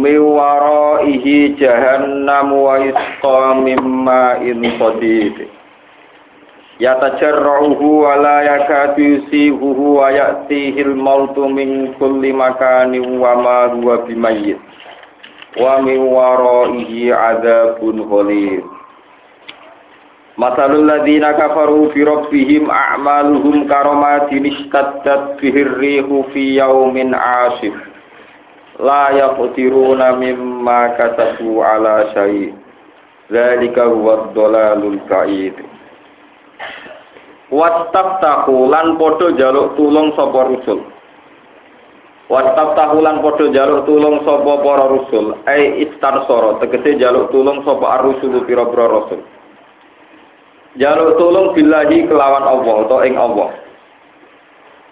Miwaraihi jahannam wa yusqa mimma in sadid. Yatajarruhu wa la yakadu yusihuhu wa ya'tihil mautu min kulli makanin wa ma huwa bimayyit. Wa min waraihi adzabun ghalid. Masalul ladzina kafaru fi rabbihim a'maluhum karamatin istaddat bihir rihu fi yaumin 'asif. La yaqdiruna mimma kasabu ala syai'. Dzalika huwa dhalalul ba'id. Wastaftahu lan padha jaluk tulung sapa rusul. Wastaftahu lan padha jaluk tulung sapa para rusul, ai istarsara tegese jaluk tulung sapa ar-rusul pira-pira rasul. Jaluk tulung billahi kelawan Allah atau ing Allah.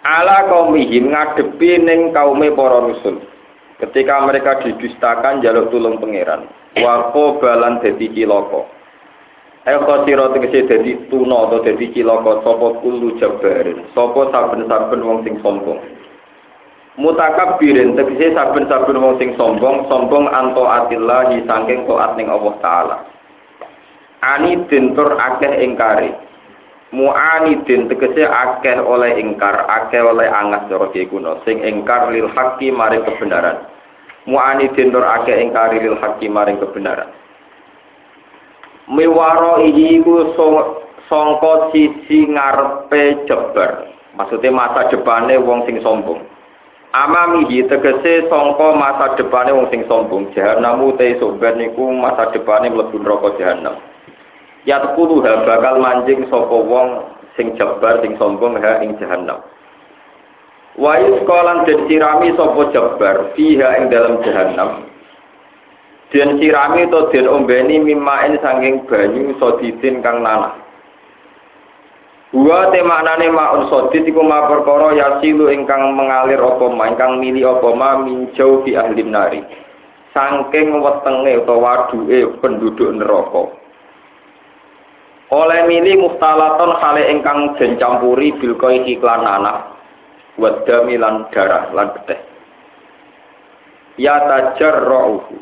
Ala kaumihim ngadepi ning kaume para rusul. Ketika mereka didustakan jaluk tulung pangeran. Wa balan dadi cilaka. Eko sira tegese dadi tuna atau dadi cilaka sapa kullu jabarin. Sapa saben-saben wong sing sombong. Mutakabbirin tegese saben-saben wong sing sombong, sombong anto atillahi saking taat ning Allah taala. anidin tur akeh ingkari mu'anidin tegese akeh oleh ingkar akeh oleh angas cara kuno. Sing ingkar lil haqqi maring kebenaran. Mu'anidin tur akeh ingkari lil haqqi maring kebenaran. Miwaro iku sangka sisi ngarepe jebar. Maksudnya masa depane wong sing sombong. Amamihi tegese sangka masa depane wong sing sombong. Jahanam te sobat niku masa depane mlebu neraka jahanam yatkuluha bakal manjing sapa wong sing jebar sing sombong ha ing jahanam wa yuskolan den sirami sapa jebar fiha ing dalam jahanam den sirami to den ombeni mimain sanging banyu sodidin kang nanah. Wa te maknane maun sodid iku ma perkara yasilu ingkang mengalir apa ma ingkang mili apa ma minjau fi ahli nari. Saking wetenge utawa waduke penduduk neraka oleh mili muftalaton hale ingkang den campuri bil klan anak wadami lan darah lan beteh ya tajarruhu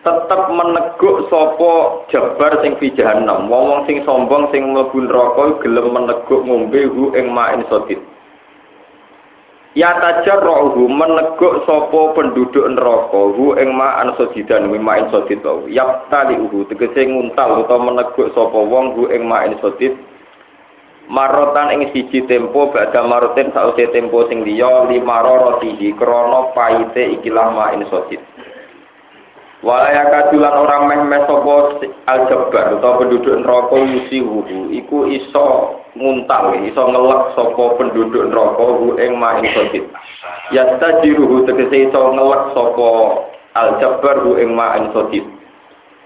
tetep meneguk sapa jabar sing fi jahannam. Wong wong sing sombong sing mlebu neraka gelem meneguk ngombe hu ing ma'in sodid Ya tajarruhu meneguk sapa penduduk neraka hu ing ma'an sodidan wi ma'in sodid wau yaptali uhu tegese nguntal utawa meneguk sapa wong hu ing ma'in sodid marotan ing siji tempo badha maroten sause tempo sing liya lima rorotihi krana paite ikilah ma'in sodid Walaya kadulan orang meh-meh sapa aljabar utawa penduduk neraka yusi wuhu iku iso nguntal iso ngelek sapa penduduk neraka hu ing main sodit. Yastajiruhu tegese iso ngelek sapa aljabar hu ing main sodit.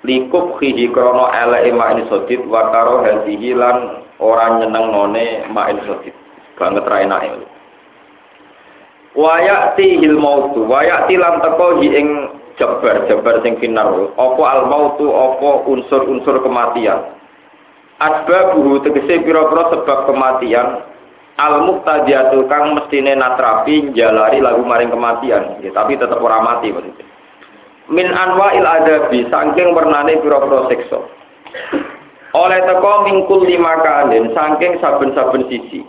Likup khihi krana eleke main sodit wa karo hadihi lan ora nyeneng none main sodit. Banget ra enake. Wayati hil mautu, wayati lan teko hi ing jabar jabar sing finar apa al mautu apa unsur-unsur kematian? Asbabuhu tegese pira-pira sebab kematian. Al muqtadiyatu kang mestine natrapi jalari lagu maring kematian. Ya, tapi tetap ora mati maksudnya. Min anwa il adabi saking wernane pira-pira siksa. Oleh teko mingkul lima kalin saking saben-saben sisi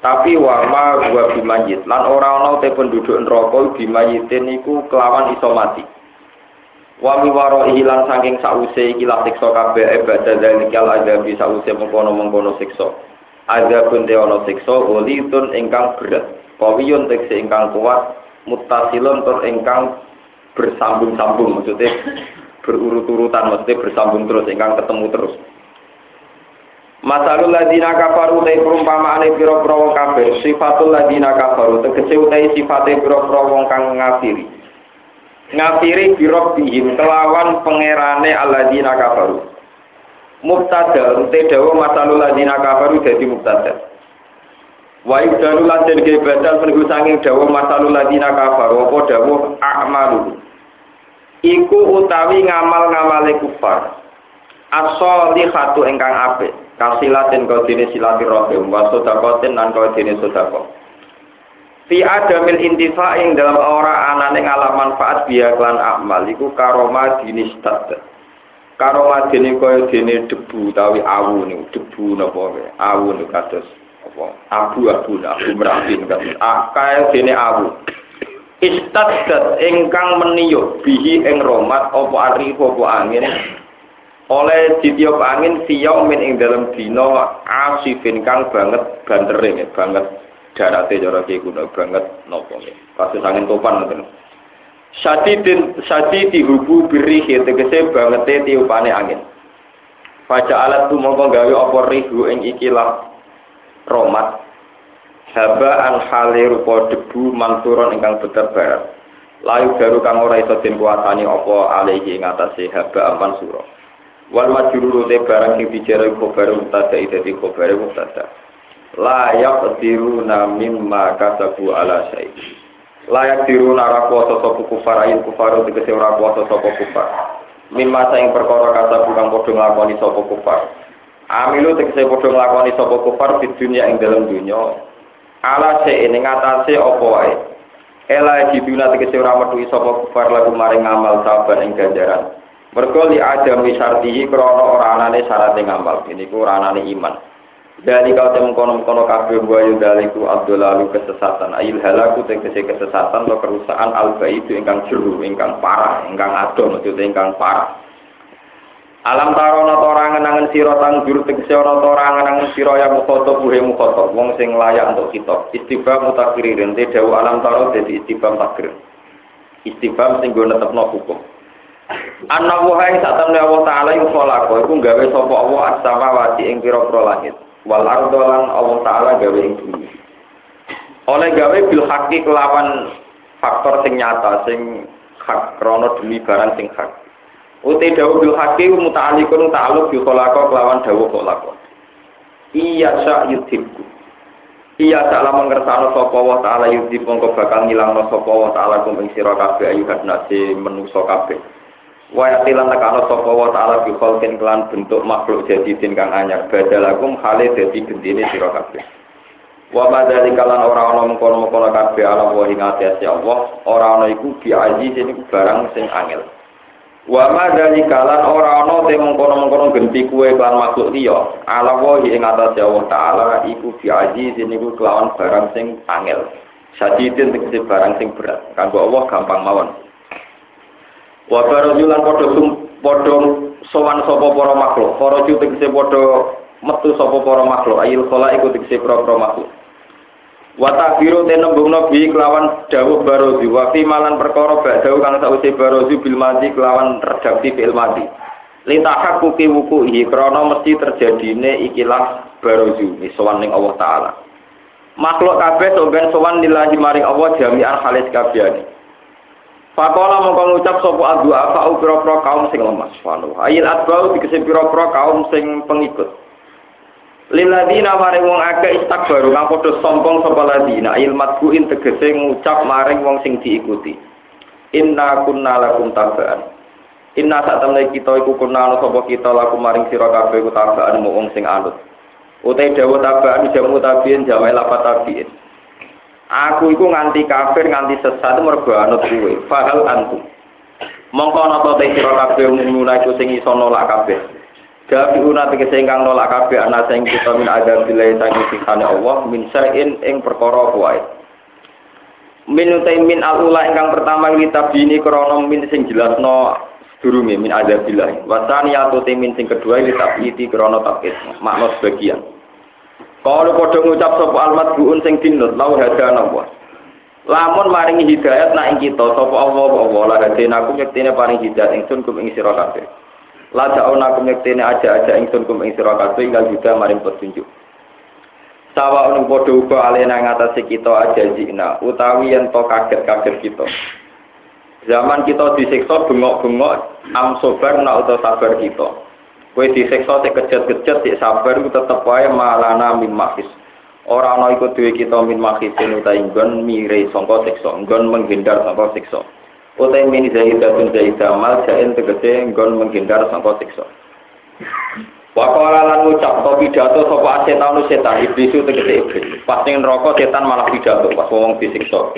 tapi wama gua bimayit. Lan ora ana te penduduk neraka bimayitin niku kelawan iso mati. Wa miwaro ilan saking sause iki la siksa kabeh ibadah zalikal adabi sause mengkono-mengkono siksa. Adabun te ana siksa ulitun ingkang berat. Kawiyun tekse ingkang kuat mutasilun tur ingkang bersambung-sambung. Maksudnya berurut-urutan maksudnya bersambung terus ingkang ketemu terus Masalul ladina kafaru te perumpamaane pira-pira wong kafir, sifatul ladina kafaru. Tegese utahe sifate pira-pira wong kang ngafiri. ngafiri bihim kelawan pangerane alladzina kafaru. Mubtada te dawa masalul ladzina kafaru dadi mubtada. Wa ibdalu lan den badal penhu sanging dawa masalul ladzina kafaru apa dawa a'malu. Iku utawi ngamal-ngamale kufar. As-solihatu ingkang apik kasilatin kau dene silaturahim wa sedekatin lan kau dene sedekah fi adamil intifa ing dalam ora anane ngalah manfaat biya klan amal iku karoma dinis tat karoma dene kaya dene debu tawi awu niku debu napa awu niku kados apa? Abu-abu abu merapin kan ah, kaya dene awu. Istaddat ingkang meniyuk bihi ing romat apa ari apa angin oleh ditiup angin siyaum min ing dalam dina asifin kang banget bantering banget darate cara ki kuno banget napa nggih. Kasus angin topan ngoten. Sadidin sadidi hubu biri tegese bangete tiupane angin. Faja alat tu mongko gawe apa rihu ing ikilah romat haba an hale rupa debu manturon ingkang beterbar layu baru kang ora iso den kuatani apa alihi ing haba aman sura wal majruru te barang sing dijere khobar mutada dadi khobar mutada layak diruna mimma kasabu ala syai. Layak diruna ra kuasa sapa kufar ayin kufar tegese ora kuasa sapa kufar. Mimma saing perkara kasabu kang padha nglakoni sapa kufar. Amilu tegese padha nglakoni sapa kufar di dunia ing dalam dunya. Ala syai ing atase apa wae? Ela jiduna tegese ora metu sapa kufar lagu maring amal sabar ing ganjaran mergo li adam wisartihi krana ora anane syarat ngamal ini ku ora iman. Dari kau temu kono kono kafe buayu daliku abdulalu kesesatan. Ayil halaku tegese kesesatan atau kerusakan alba itu ingkang jeru ingkang parah ingkang adon maksudnya ingkang parah. Alam tarono tora ngenangen siro tanggur tegese ono tora ngenangen siro yang mukhoto buhe mukhoto wong sing layak untuk kita istiba mutakiririn te dawu alam taro jadi istiba takir istiba sing gue netepno hukum Anak wahai saat temen Allah Ta'ala yang sholako, itu gawe sopo Allah as-sama wati ing piro-piro langit wal ardolan Allah taala gawe ing oleh gawe bil haki kelawan faktor sing nyata sing hak krono demi barang sing hak Uti dawu bil haki muta'alikun ta'aluk bi khalaqa kelawan dawu khalaqa. Iya sa yudhibku. Iya salah mengersano sapa wa ta'ala yudhib mongko bakal ngilangno sapa wa ta'ala kum ing sira ayu nasi menungso kabeh. Wa yatilan nekano sapa wa ta'ala bi khalqin kelan bentuk makhluk jadi tin kang anyar. Badalakum hale dadi gendine sira kabeh. Wa madzalika lan ora ana mengkono-mengkono kabeh ala wa ing ati Allah. Ora ana iku bi aziz iku barang sing angel. Wa madzalika lan ora ana te mengkono-mengkono genti kuwe kan makhluk liya. Ala wa ing ati Allah taala iku bi aziz niku kelawan barang sing angel. Sadidin tegese barang sing berat. Kanggo Allah gampang mawon. Wa barajulan padha sum padha sowan sapa para makhluk. Para ju tegese padha metu sapa para makhluk. Ayil khala iku tegese para makhluk. Wa takbiru te nembungno bi kelawan dawuh barozi wa fi malan perkara bak dawuh kang sause barozi bil mati kelawan redaksi fil mati. Litahak kuki wuku iki krana mesti terjadine ikilah barozi sowan ning Allah taala. Makhluk kabeh soben sowan lillahi maring Allah jami'an halis kabehane. Pakola mongko ngucap sapa adu apa pira-pira kaum sing lemah subhanahu. Ayil adbau dikese pira-pira kaum sing pengikut. Liladina maring wong akeh istakbaru kang padha sombong sapa ladina il matbuin tegese ngucap maring wong sing diikuti. Inna kunna lakum tabaan. Inna sak temne kita iku kunna sapa kita lakum maring sira kabeh ku tabaan wong sing anut. Utai dawa tabaan jamu tabiin jamae lapat tabiin. Aku iku nganti kafir nganti sesat mergo anut kuwe. Fahal antu. Mongko ana ta sira kabeh umumna iku sing iso nolak kabeh. Gabi una tegese ingkang nolak kabeh ana sing kita min ada bilai sangi siksane Allah min sa'in ing perkara wae. Min min alula ingkang pertama kitab ini krana min sing jelasno sedurunge min ada bilai. Wasani atau min sing kedua kitab iki krana tabit makna sebagian. Kalau padha ngucap sapa almat buun sing dinut lau hadana wa. Lamun maringi hidayat nak kita sapa Allah Allah la hadana aku nyektine paring hidayat ingsun kum ing sira kabeh. La ja'una aku nyektine aja-aja ingsun kum ing sira kabeh ingkang maring petunjuk. Sawa unu padha uga alena ngatasi kita aja jina utawi yen to kaget-kaget kita. Zaman kita disiksa bengok-bengok am sobar nak utawa sabar kita. Kowe disiksa sik kejet-kejet sik sabar ku tetep wae malana min makis. Ora ana iku duwe kita min makisin utawa nggon mire sangka siksa, nggon menghindar sangka siksa. Utawa min zaidatun zaidah mal jain tegese nggon menghindar sangka siksa. Wakala lan ngucap to pidato sapa setan setan iblis tegese iblis. Pas ning neraka setan malah pidato pas wong disiksa.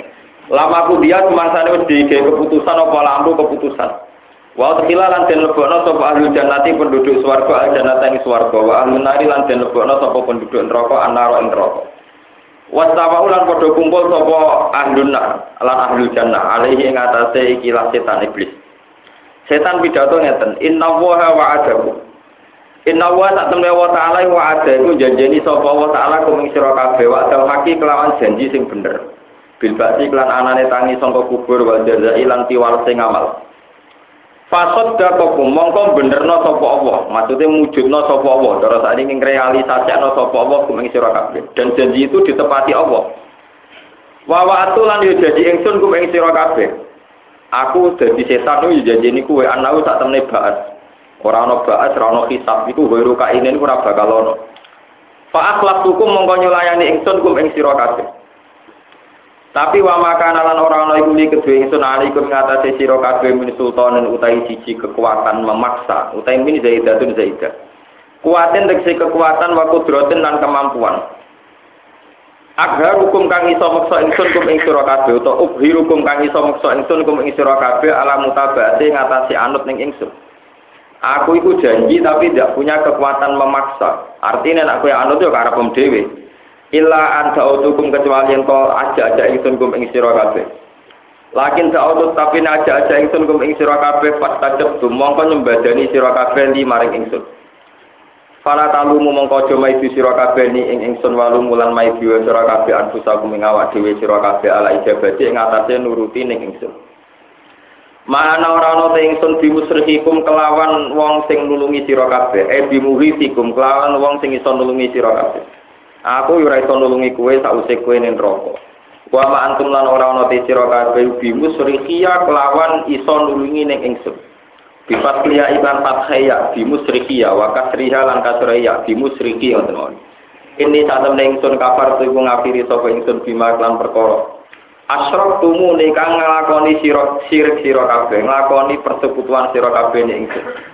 Lama aku dia semangsane wis dike keputusan apa lampu keputusan. Wa tekhila lan lebokno sapa ahli jannati penduduk swarga al jannata ing swarga wa ahli nari lan lebokno sapa penduduk neraka anara ing neraka. Wastawau lan padha kumpul sapa ahli nar lan ahli jannah alaihi ing ikilah setan iblis. Setan pidato ngeten, inna wa wa'adahu. Inna wa tak temne wa ta'ala wa ada iku janjeni sapa wa ta'ala kuming sira wa haki kelawan janji sing bener. bil klan anane tangi sangka kubur wal jazai lan tiwal sing amal Fasod dakokum mongko benerno sapa Allah. Maksudnya mujudno sapa Allah. Terus saat ini realisasikno sapa Allah kumeng sira kabeh. Dan janji itu ditepati Allah. Wa wa'atu lan yo janji ingsun kumeng sira aku dadi setan yo janji niku wae anau tak temne baat. Ora ana baat ora ana hisab. Iku wae kainen ora bakal ono. Fa akhlaqtukum mongko nyulayani ingsun kum ing Tapi wa makana lan ora ana iku li kedue ingsun alaikum ngatasi sira kabeh min sultanen utahi siji kekuatan memaksa utahi min zaidatun zaidah. Kuatin tegese kekuatan wa kudratin lan kemampuan. Agar hukum kang iso meksa ingsun kum ing sira kabeh utawa ubhir hukum kang iso meksa ingsun kum ing sira kabeh ala mutabate ngatasi anut ning ingsun. Aku iku janji tapi tidak punya kekuatan memaksa. Artinya aku yang anut yo karepem dhewe. Illa an ta'utukum kecuali engkau aja-aja ingsun kum ing sira kabeh. Lakin ta'utut tapi aja-aja ingsun kum ing sira kabeh fastajab mongko nyembadani sira kabeh li maring ingsun. Fala talumu mongko aja maidu sira kabeh ni ing ingsun walu mulan maidu sira kabeh anfusakum ing awak dhewe sira kabeh ala ijabati ing atase nuruti ning ingsun. Mana ora ana te ingsun bimusrihikum kelawan wong sing nulungi sira kabeh. E bimuhitikum kelawan wong sing iso nulungi sira kabeh Aku ora iso nulungi kowe sakwise kowe ning neraka. Wa ma antum lan ora ana te sira kabeh bimu surikia kelawan iso nulungi ning ingsun. Bifat liya iban fathaya bimu surikia wa kasriha lan kasriya bimu surikia wonten Ini saat temen ingsun kafar tu iku ngafiri sapa ingsun bima lan perkara. Asrok tumu nekang nglakoni sira sirik sira kabeh, nglakoni persekutuan sira kabeh ning ingsun.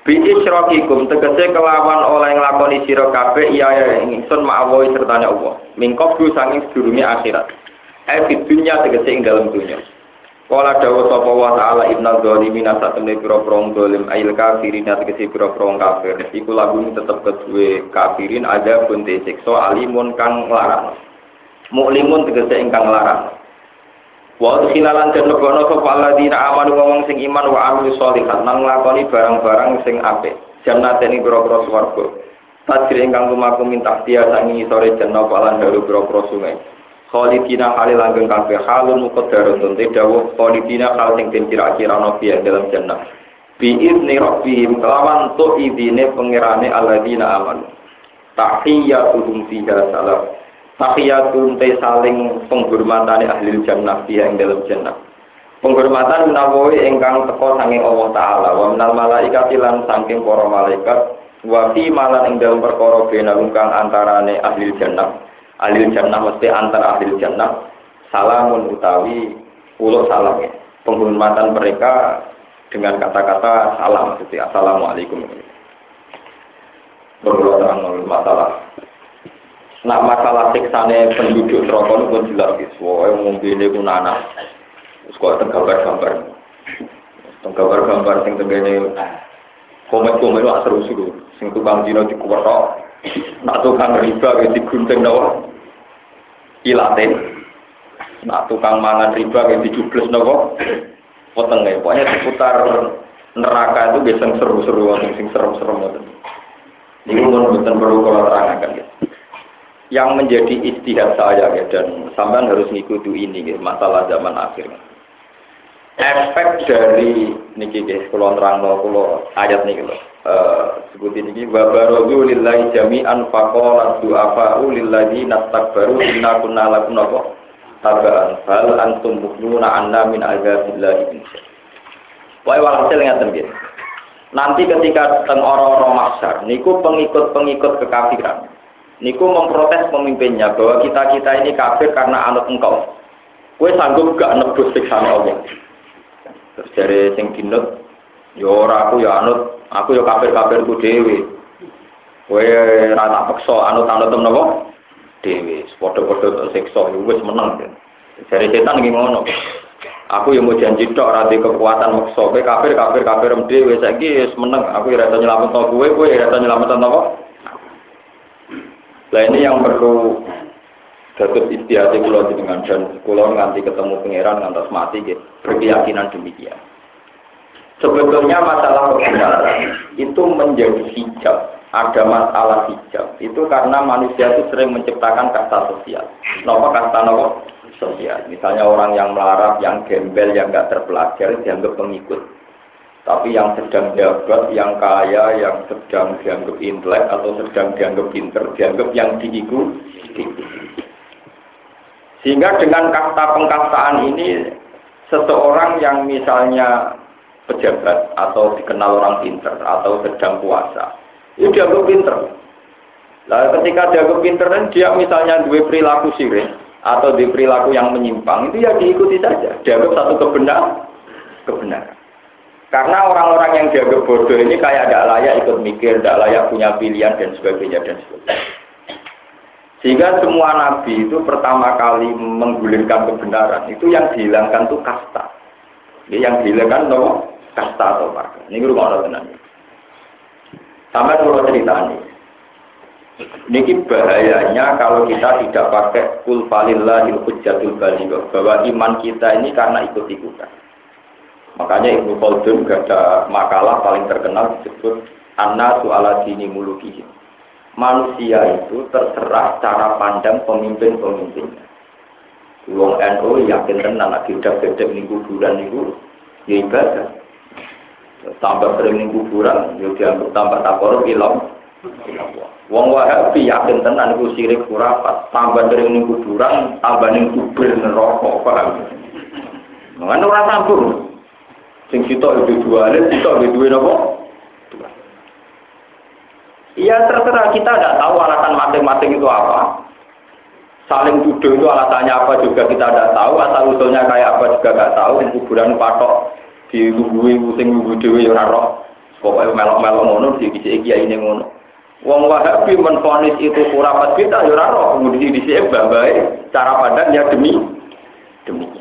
Bi isrokikum tegese kelawan oleh nglakoni sira kabeh iya ya ingsun ma'awi sertane Allah. Mingkop du sanging akhirat. Eh di tegese ing dalam dunya. Kala dawuh sapa wa ta'ala innal zalimin satemene pira-pira zalim ail kafirin tegese pira-pira kafir. Iku kedue kafirin ada pun siksa alimun kang larang. Muklimun tegese ingkang larang. Wa khilalan den lebono sapa alladzina amanu wong sing iman wa amilu sholihat nang nglakoni barang-barang sing apik. Jannateni pira-pira swarga. Tajri ingkang lumaku minta dia sangi sore jannah palan dalu pira-pira sungai. Khalidina kali langgeng kabeh halun muqaddarun tunte dawuh khalidina kal sing den kira-kira ana dalam jannah. Bi idni rabbihim kelawan tu idine pangerane alladzina amanu. Tahiyyatuhum fiha salam. Tahiyatun te saling penghormatan ahli jannah dia yang dalam jannah. Penghormatan menawi ingkang teko sanging Allah Ta'ala wa minal malaikat lan saking para malaikat wa fi malan ing dalam perkara bena kang antarane ahli jannah. Ahli jannah mesti antar ahli jannah salamun utawi ulo salam ya. Penghormatan mereka dengan kata-kata salam maksudnya assalamualaikum. Berulang masalah Nak masalah siksane penduduk itu pun jelas guys. Wah, mungkin ini pun anak. Terus kok tergambar-gambar. Tergambar-gambar sing tenggene komet-komet itu seru seru. Sing tukang dino dikuwetok. Nak tukang riba kayak digunting nawa. Ilatin. Nak tukang mangan riba kayak dijubles nawa. Potong ya. Pokoknya seputar neraka itu biasa seru-seru, sing serem-serem. Ini pun bukan perlu kalau terangkan ya yang menjadi istihad saya ya, dan sampean harus ngikuti ini ya, masalah zaman akhir. Efek dari niki guys, kalau terang kalau ayat nih kalau uh, sebut ini babarozu lillahi jami'an faqala du'afa lillahi nastakbaru inna kunna lakum napa tabaan hal antum muknuna anna min azabillahi min Wae walhasil ngaten nggih. Nanti ketika teng ora-ora niku pengikut-pengikut kekafiran. Niku memprotes pemimpinnya bahwa kita-kita ini kafir karena anut engkau. Kue sanggup gak nebus siksaan Allah. Terus dari sing dinut, ya ora aku ya anut, aku ya kafir-kafirku dhewe. Kue rata peksa anut-anut napa? Dhewe. Padha-padha siksa ya wis meneng. Dari setan ngono. Aku yang mau janji tok rati kekuatan maksa kowe kafir kafir kafir dhewe saiki wis meneng aku ora iso nyelametno kowe kowe ora iso nyelametno apa Lah ini yang perlu dapat istihati kulo dengan dan kulo nganti ketemu pangeran ngantos mati gitu berkeyakinan demikian. Sebetulnya masalah kebenaran itu menjadi hijab ada masalah hijab itu karena manusia itu sering menciptakan kasta sosial. Napa kasta napa? sosial. Misalnya orang yang melarat, yang gembel, yang nggak terpelajar dianggap pengikut. Tapi yang sedang jabat, yang kaya, yang sedang dianggap intelek atau sedang dianggap pinter, dianggap yang diikuti. Sehingga dengan kasta pengkastaan ini, seseorang yang misalnya pejabat atau dikenal orang pinter atau sedang puasa, itu dianggap pinter. Lalu ketika dianggap pinter, dia misalnya dua perilaku sirik, atau di perilaku yang menyimpang itu ya diikuti saja dianggap satu kebenar kebenaran karena orang-orang yang dianggap bodoh ini kayak tidak layak ikut mikir tidak layak punya pilihan dan sebagainya dan sebagainya. Sehingga semua nabi itu pertama kali menggulirkan kebenaran. Itu yang dihilangkan tuh kasta. Yang dihilangkan no kasta atau marga ini rumah orang tenang. Sampai kalau cerita ini. Ini bahayanya kalau kita tidak pakai kul falillahil baligh bahwa iman kita ini karena ikut-ikutan. Makanya Ibnu Khaldun ada makalah paling terkenal disebut Anna su'ala dini mulukihim. Manusia itu terserah cara pandang pemimpin-pemimpinnya. Wong NU yakin tenan lagi udah beda minggu bulan itu ya ibadah. Tambah sering minggu bulan, ya dianggap tambah takor ilang Wong Wahabi yakin tenan iku sirik kurapat, tambah dari ning kuburan, tambah ning kubur neraka, paham? Ora sambung. Sing sitok itu dua alit, sitok itu dua napa? Iya terserah kita tidak tahu alasan masing-masing itu apa. Saling tuduh itu alasannya apa juga kita tidak tahu, asal usulnya kayak apa juga tidak tahu. Kuburan patok di lubui, sing lubu dewi ora roh. Pokoknya melok-melok ngono, di kisi kiai ini ngono. Wong Wahabi menfonis itu kurapat kita ya ora roh kemudian di sini bae cara pandang ya demi demi.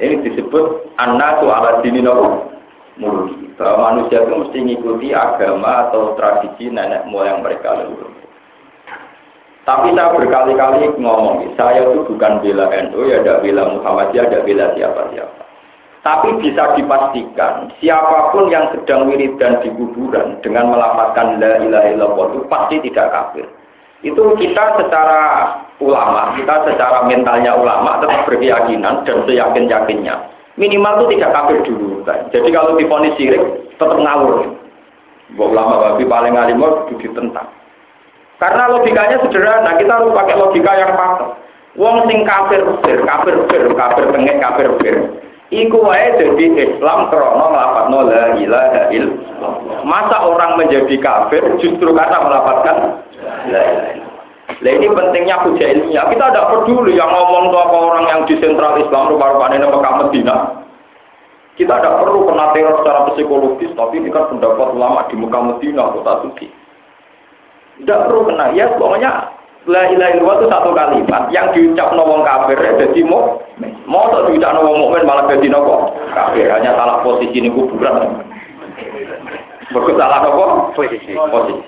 Ini disebut anak ala dini nopo. Bahwa manusia itu mesti mengikuti agama atau tradisi nenek moyang mereka leluhur. Tapi saya berkali-kali ngomong, saya itu bukan bela NU, ya ada bela Muhammadiyah, ada bela siapa-siapa. Tapi bisa dipastikan siapa pun yang sedang wiridan di kuburan dengan melapatkan la ilaha illallah itu pasti tidak kafir. Itu kita secara ulama, kita secara mentalnya ulama tetap berkeyakinan dan seyakin-yakinnya. Minimal itu tidak kafir dulu. Kan? Jadi kalau difonis sirik tetap ngawur. Bahwa ulama babi paling alim itu ditentang. Karena logikanya sederhana, kita harus pakai logika yang pas. Wong sing kafir bir, kafir bir, kafir tengek, kafir bir. Iku wae jadi Islam krono nglapatno la ilaha illallah. Masa orang menjadi kafir justru karena melapatkan Nah ini pentingnya hujah ilmiah. Kita tidak peduli yang ngomong tuh apa orang yang di sentral Islam rupa-rupanya ini Mekah Medina. Kita tidak perlu kena teror secara psikologis, tapi ini kan pendapat ulama di Mekah Medina, kota suci. Tidak perlu kena, ya pokoknya La ilaha illallah itu satu kalimat yang diucap wong kafir ya jadi mau mau tak diucap wong mukmin malah jadi nopo kafir hanya salah posisi ini kuburan. Bagus salah nopo posisi. Posisi.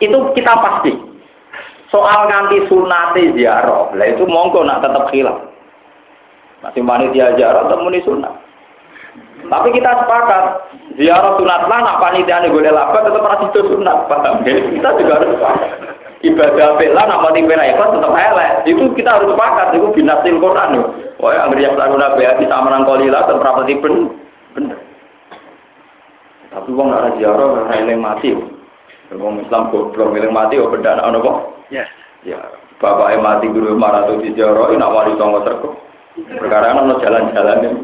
Itu kita pasti. Soal nganti sunate ziarah, lah itu monggo nak tetap hilang. Masih panitia ziarah temuni sunat. Tapi kita sepakat ziarah sunat lah nak panitia nih gue laba tetap harus itu sunat. Paham? Kita juga harus sepakat ibadah bela nama tipe ikhlas tetap elek. Itu kita harus sepakat. Itu binasil Quran. Wah, yang yang selalu nabi hati sama nang kolila dan rapati ben bener. Tapi wong nggak ziarah nggak eling mati. Wong Islam goblok eling mati, oh beda anak kok. Ya. Ya, bapak mati guru maratu di Jaro, ini wali songo terkuk. Perkara ono jalan-jalan ini.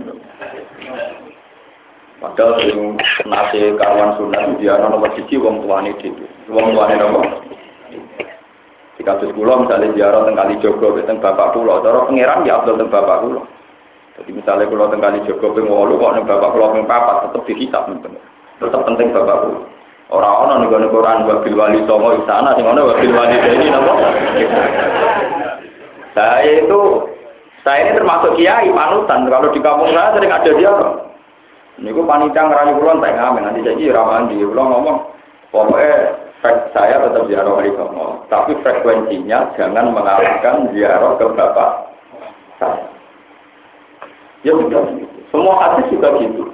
Padahal sing nasi karuan sunat dia ono nomor siji wong tuane dhewe. Wong tuane nopo? Di kasus kula misalnya ziarah teng kali Jogo teng bapak kula, cara pangeran ya Abdul teng bapak kula. Jadi misalnya kula teng kali Jogo ping 8 kok ning bapak kula ping 4 tetep dihisab nih. Tetep penting bapak kula. Orang orang nih gue Quran wabil wali songo istana, sing mana wabil wali ini nopo. Saya itu saya ini termasuk kiai panutan. Kalau di kampung saya sering ada dia. Ini gue panitia ngerayu kulon tak ngamen nanti jadi rawan di ngomong pokoknya saya tetap ziarah wali songo, tapi frekuensinya jangan mengalahkan ziarah ke bapak saya. Ya sudah, semua hadis juga gitu.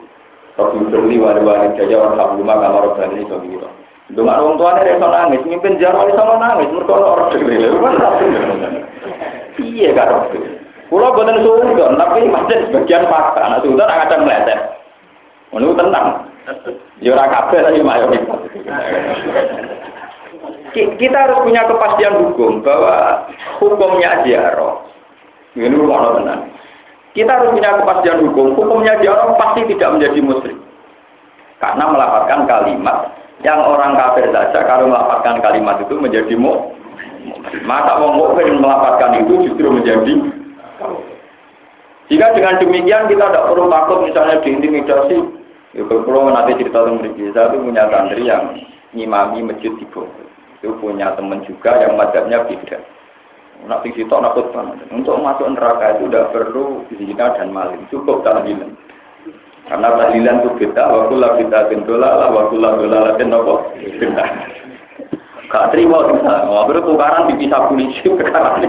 Rabbi Firli wali wali jaya orang sabuluma kamar ini so gitu. Dengan orang tuanya dia nangis, mimpin ziarah wali songo nangis, mereka orang degil, kan Iya kan, Kulo boten suudon, tapi masih sebagian fakta. Nah suudon ada meleset. Menurut tenang. Ya kabeh tapi mayoritas. Kita harus punya kepastian hukum bahwa hukumnya ziarah. Ini rumah tenang. Kita harus punya kepastian hukum. Hukumnya ziarah pasti tidak menjadi muslim. Karena melafalkan kalimat yang orang kafir saja kalau melafalkan kalimat itu menjadi mu. Masa wong mukmin melafalkan itu justru menjadi jika dengan demikian kita tidak perlu takut misalnya diintimidasi Ya, kalau nanti cerita tentang Mriki, saya itu punya santri yang ngimami masjid di Bogor. Itu punya teman juga yang madhabnya beda. Nak situ nakut banget. Untuk masuk neraka itu tidak perlu zina dan maling, cukup tahlilan. Karena tahlilan itu beda, wakulah kita tentulah, wakulah dola latin apa? Beda. Gak terima kita, wabar tukaran dipisah polisi perkara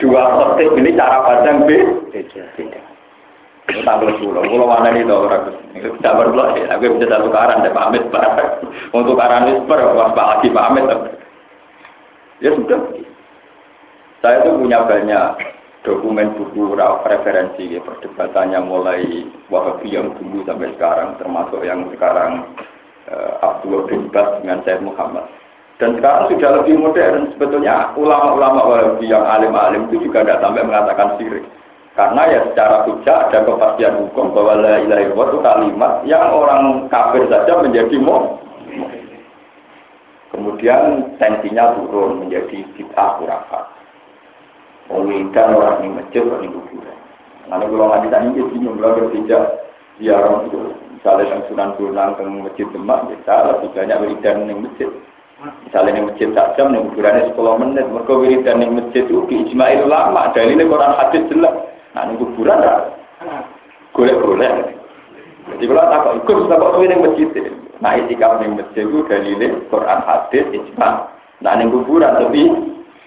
Dua khotib ini cara pandang beda. Tanggal sepuluh. Kalau mana nih tau ragus. Tidak ya. Aku bisa satu karan deh pamit pak. Untuk karan itu per pas lagi pamit. Ya sudah. Saya tuh punya banyak dokumen buku referensi ya, perdebatannya mulai Wahabi yang dulu sampai sekarang termasuk yang sekarang uh, Abdul bin Bas dengan Said Muhammad dan sekarang sudah lebih modern sebetulnya ulama-ulama Wahabi yang alim-alim itu juga tidak sampai mengatakan sirik karena ya secara hujah ada kepastian hukum bahwa la ilaha illallah itu kalimat yang orang kafir saja menjadi mau. Kemudian tensinya turun menjadi bid'ah kurafat. Pemikiran orang ini masjid, orang ini kuburan. Nanti kalau nggak ditanya ini bingung, kalau berpijak orang itu. Misalnya yang sunan sunan ke masjid demak, kita lebih banyak wiridan di masjid. Misalnya yang masjid tak jam, yang kuburannya 10 menit. Mereka wiridan di masjid itu di ijma'il ulama. Dalilnya Quran hadis jelas. Nah, ini kuburan lah. Golek-golek. Jadi kalau tak kok ikut, tak kok ini masjid. Nah, itikaf di masjid itu dalilnya Quran hadis, ijma. Nah, ini kuburan tapi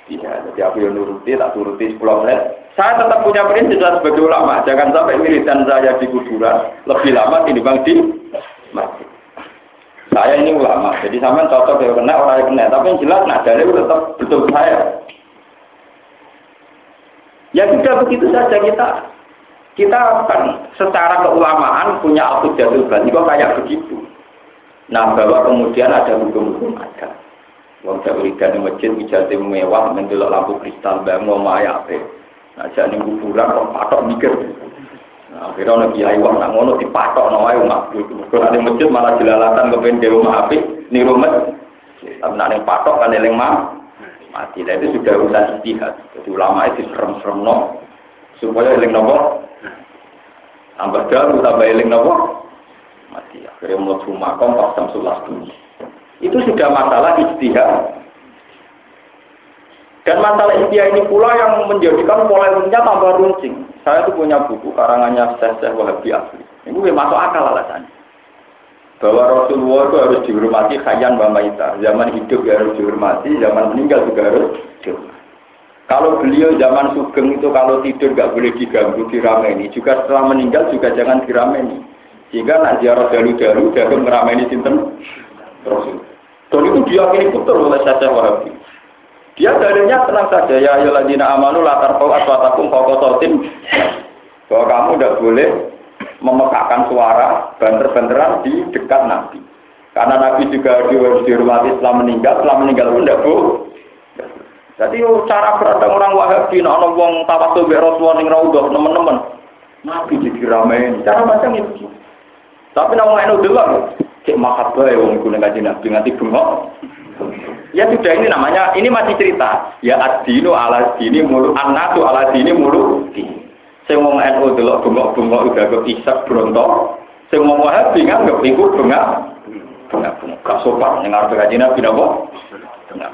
tidak. Jadi aku yang nuruti, tak turuti 10 menit. Saya tetap punya prinsip sebagai ulama. Jangan sampai wiridan saya di kuburan lebih lama bang di masjid. Saya ini ulama, jadi sama cocok ya kena orang yang kena. Tapi yang jelas, dari tetap betul saya. Ya sudah begitu saja kita kita akan secara keulamaan punya aku jatuh bani kok kayak begitu. Nah bahwa kemudian ada hukum-hukum ada. Wong wiridan di masjid wijate mewah mendelok lampu kristal bang mau maya apa. Nah jadi kuburan orang patok mikir. Nah, akhirnya orang kiai wong nak ngono dipatok no wae umat. Kalau ada masjid malah jelalatan kepen dewa api ni rumah. Tapi nak patok kan eling mah mati. Nah, itu sudah urusan istihad. Jadi ulama itu serem-serem no. Supaya eling nopo. Tambah dalu, tambah eling nopo. Mati. Akhirnya mulai rumah kom pas samsulah Itu sudah masalah istihad. Dan masalah istihad ini pula yang menjadikan polemiknya tambah runcing. Saya itu punya buku karangannya Syekh Wahabi Asli. Ini masuk akal alasannya bahwa Rasulullah itu harus dihormati khayan wa maita. Zaman hidup ya harus dihormati, zaman meninggal juga harus dihormati. Kalau beliau zaman sugeng itu kalau tidur nggak boleh diganggu dirameni, juga setelah meninggal juga jangan dirameni. Sehingga nak ziarah dalu-dalu dalu merameni sinten Rasul. Dan itu diakini betul oleh Syekh Wahabi. Dia dalilnya tenang saja ya ayyuhalladzina amanu latar tarfa'u aswatakum fawqa bahwa kamu tidak boleh memekakkan suara banter-banteran di dekat Nabi. Karena Nabi juga dihormati setelah meninggal, setelah meninggal pun tidak boleh. Jadi cara berada orang Wahabi, orang wong tawasul be Rasulullah ning raudhah teman-teman. Nabi jadi ramen. Cara macam itu. Tapi nama enu delok, cek mahabbah ya wong iku ning Nabi nganti bengok. Ya sudah ini namanya, ini masih cerita. Ya adino ala dini mulu, anatu ala dini mulu. Sing wong NU delok bengok-bengok udah ke isak bronto. Sing wong Wahabi nganggep iku bengak. Bengak-bengok. Gak sopan ning arep kaji Nabi napa? Bengak.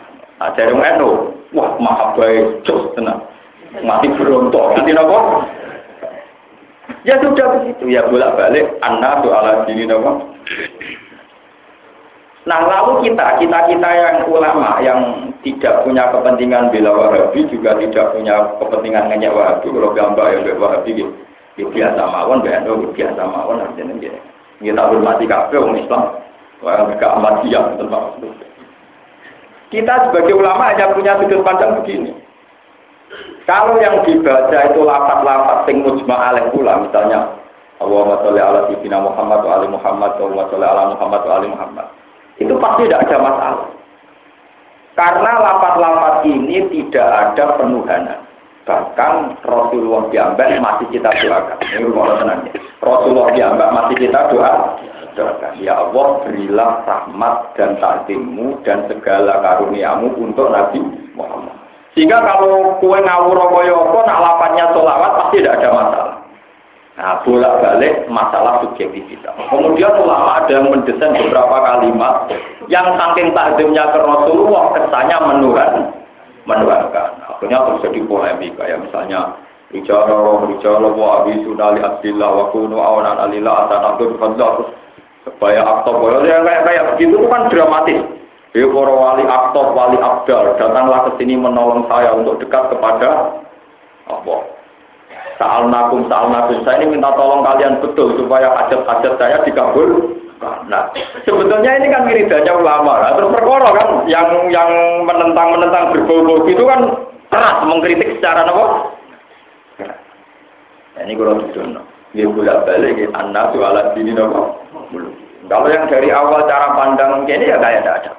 Dari wong NU, wah mahabbah jos tenang. Mati berontok. Nanti napa? Ya sudah begitu ya bolak balik anak ala dini nama. Nah lalu kita kita kita yang ulama yang tidak punya kepentingan bela wahabi juga tidak punya kepentingan ngeyak wahabi kalau gambar ya bela wahabi gitu. Ya biasa mawon, BNO biasa mawon artinya gitu. Kita hormati kafe orang Islam, orang mereka amat siap Kita sebagai ulama hanya punya sudut pandang begini. Kalau yang dibaca itu lapat-lapat sing mujma alaih pula, misalnya Allahumma sholli ala sayyidina Muhammad wa ali Muhammad, Allahumma sholli ala Muhammad wa ali Muhammad. Itu pasti tidak ada masalah. Karena lapat-lapat ini tidak ada penuhanan. Bahkan Rasulullah diambak masih kita doakan. Ini rumah tenangnya. Rasulullah diambak masih kita doa. Doakan. Ya Allah berilah rahmat dan takdimmu dan segala karuniamu untuk Nabi Muhammad. Sehingga kalau kue ngawur kaya apa, nak lapatnya solawat pasti tidak ada masalah. Nah, bolak-balik masalah subjektivitas. Kemudian ulama ada yang mendesain beberapa kalimat yang saking takdimnya ke Rasulullah kesannya menuran, menurankan. Akhirnya terjadi polemik kayak misalnya bicara bicara wa abi sunali abdillah wa kunu awanan alillah asan abdul fadlah supaya aktor ya kayak kayak begitu kan dramatis Hei para wali aktor, wali abdal, datanglah ke sini menolong saya untuk dekat kepada Allah. Saal nakum, saal nakum. Saya ini minta tolong kalian betul supaya hajat-hajat saya dikabul. Nah, sebetulnya ini kan wiridanya ulama. Nah, terus perkara kan yang yang menentang menentang berbau-bau itu kan keras mengkritik secara apa? Nah, ini kalau duduk, dia bolak balik, anak tuh alat sini nopo. Kalau yang dari awal cara pandang ini ya kayak tidak ada.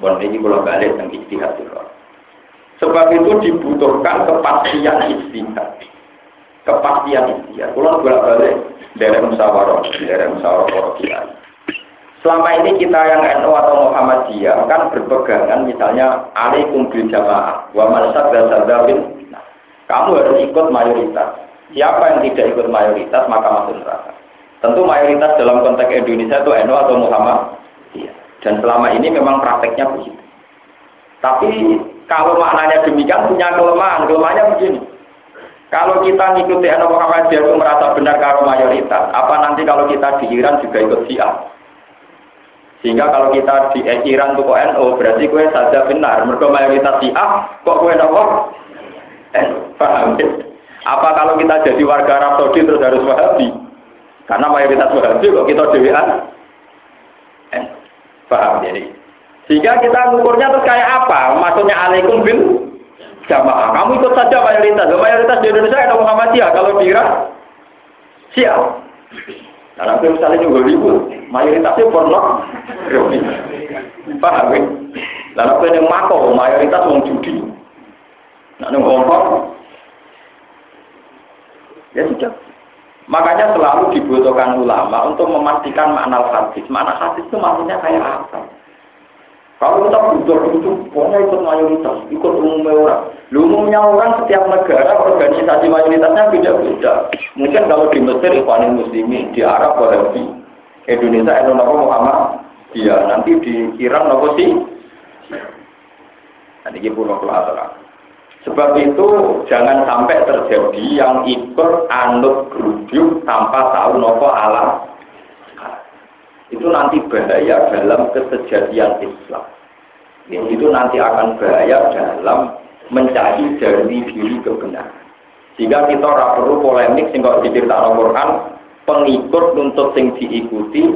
Bon ini kalau balik yang istihad. Sebab itu dibutuhkan kepastian istihad. Kepastian istihad. Kalau bolak balik dari musyawarah, dari musyawarah para. Selama ini kita yang NU atau Muhammadiyah kan berpegangan misalnya alaikum bil jamaah wa man sadda nah, kamu harus ikut mayoritas. Siapa yang tidak ikut mayoritas maka masuk neraka. Tentu mayoritas dalam konteks Indonesia itu NU atau Muhammadiyah. Dan selama ini memang prakteknya begitu. Tapi kalau maknanya demikian punya kelemahan. Kelemahannya begini. Kalau kita ngikuti NU Muhammadiyah itu merasa benar kalau mayoritas, apa nanti kalau kita di Iran juga ikut Syiah? Sehingga kalau kita di eh, Iran itu kok NU, berarti kue saja benar. Mereka mayoritas Syiah, kok kue nopo? Eh, paham ya? Apa kalau kita jadi warga Arab Saudi terus harus Wahabi? Karena mayoritas Wahabi kok kita dewan? Eh, Paham jadi? Sehingga kita ngukurnya terus kayak apa? Maksudnya alaikum bil jamaah. Kamu ikut saja mayoritas. Mayoritas di Indonesia ada Muhammadiyah. Kalau di Irak, siap. Nah, nanti misalnya juga ribu, mayoritasnya porno. Paham ya? Lalu aku yang mako, mayoritas mau judi. Nah, ini ngomong. Ya sudah. Makanya selalu dibutuhkan ulama untuk memastikan makna hadis. Makna hadis itu maksudnya kayak apa? Kalau kita butuh itu, pokoknya ikut mayoritas, ikut umumnya orang. Umumnya orang setiap negara organisasi mayoritasnya beda-beda. Mungkin kalau di Mesir Ikhwanul Muslimin, di Arab Wahabi, Indonesia Indonesia Muhammad, dia nanti di Iran nopo sih. Nanti kita pulau Sebab itu jangan sampai terjadi yang ikut anut gerujuk tanpa tahu nopo alam. Itu nanti bahaya dalam kesejatian Islam. Itu nanti akan bahaya dalam mencari dari diri kebenaran. Jika kita ora perlu polemik sing kok diceritakan Quran, pengikut untuk sing diikuti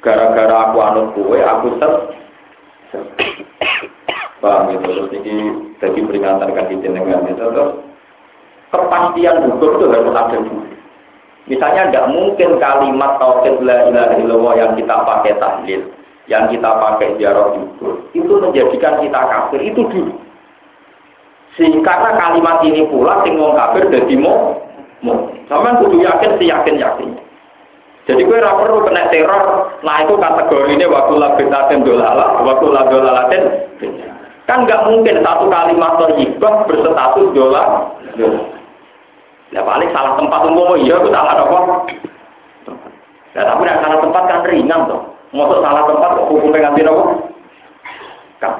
gara-gara aku anut kue, aku set Paham gitu, terus ini jadi peringatan kaki jenengan itu terus kepastian hukum itu harus ada dulu. Misalnya tidak mungkin kalimat tauhid la ilaha illallah yang kita pakai tahlil, yang kita pakai ziarah kubur, itu menjadikan kita kafir itu dulu. Sing karena kalimat ini pula sing wong kafir dadi mo. Sampeyan kudu yakin si yakin yakin. Jadi gue ora perlu kena teror, nah itu kategori ini waktu labetaten dolala, waktu ladolalaten. Kan nggak mungkin satu kalimat toyibah berstatus dolar. Ya paling salah tempat umum, iya itu salah apa? Ya tapi nek salah tempat kan ringan toh. Masuk salah tempat kok hukumnya nganti apa? Kan.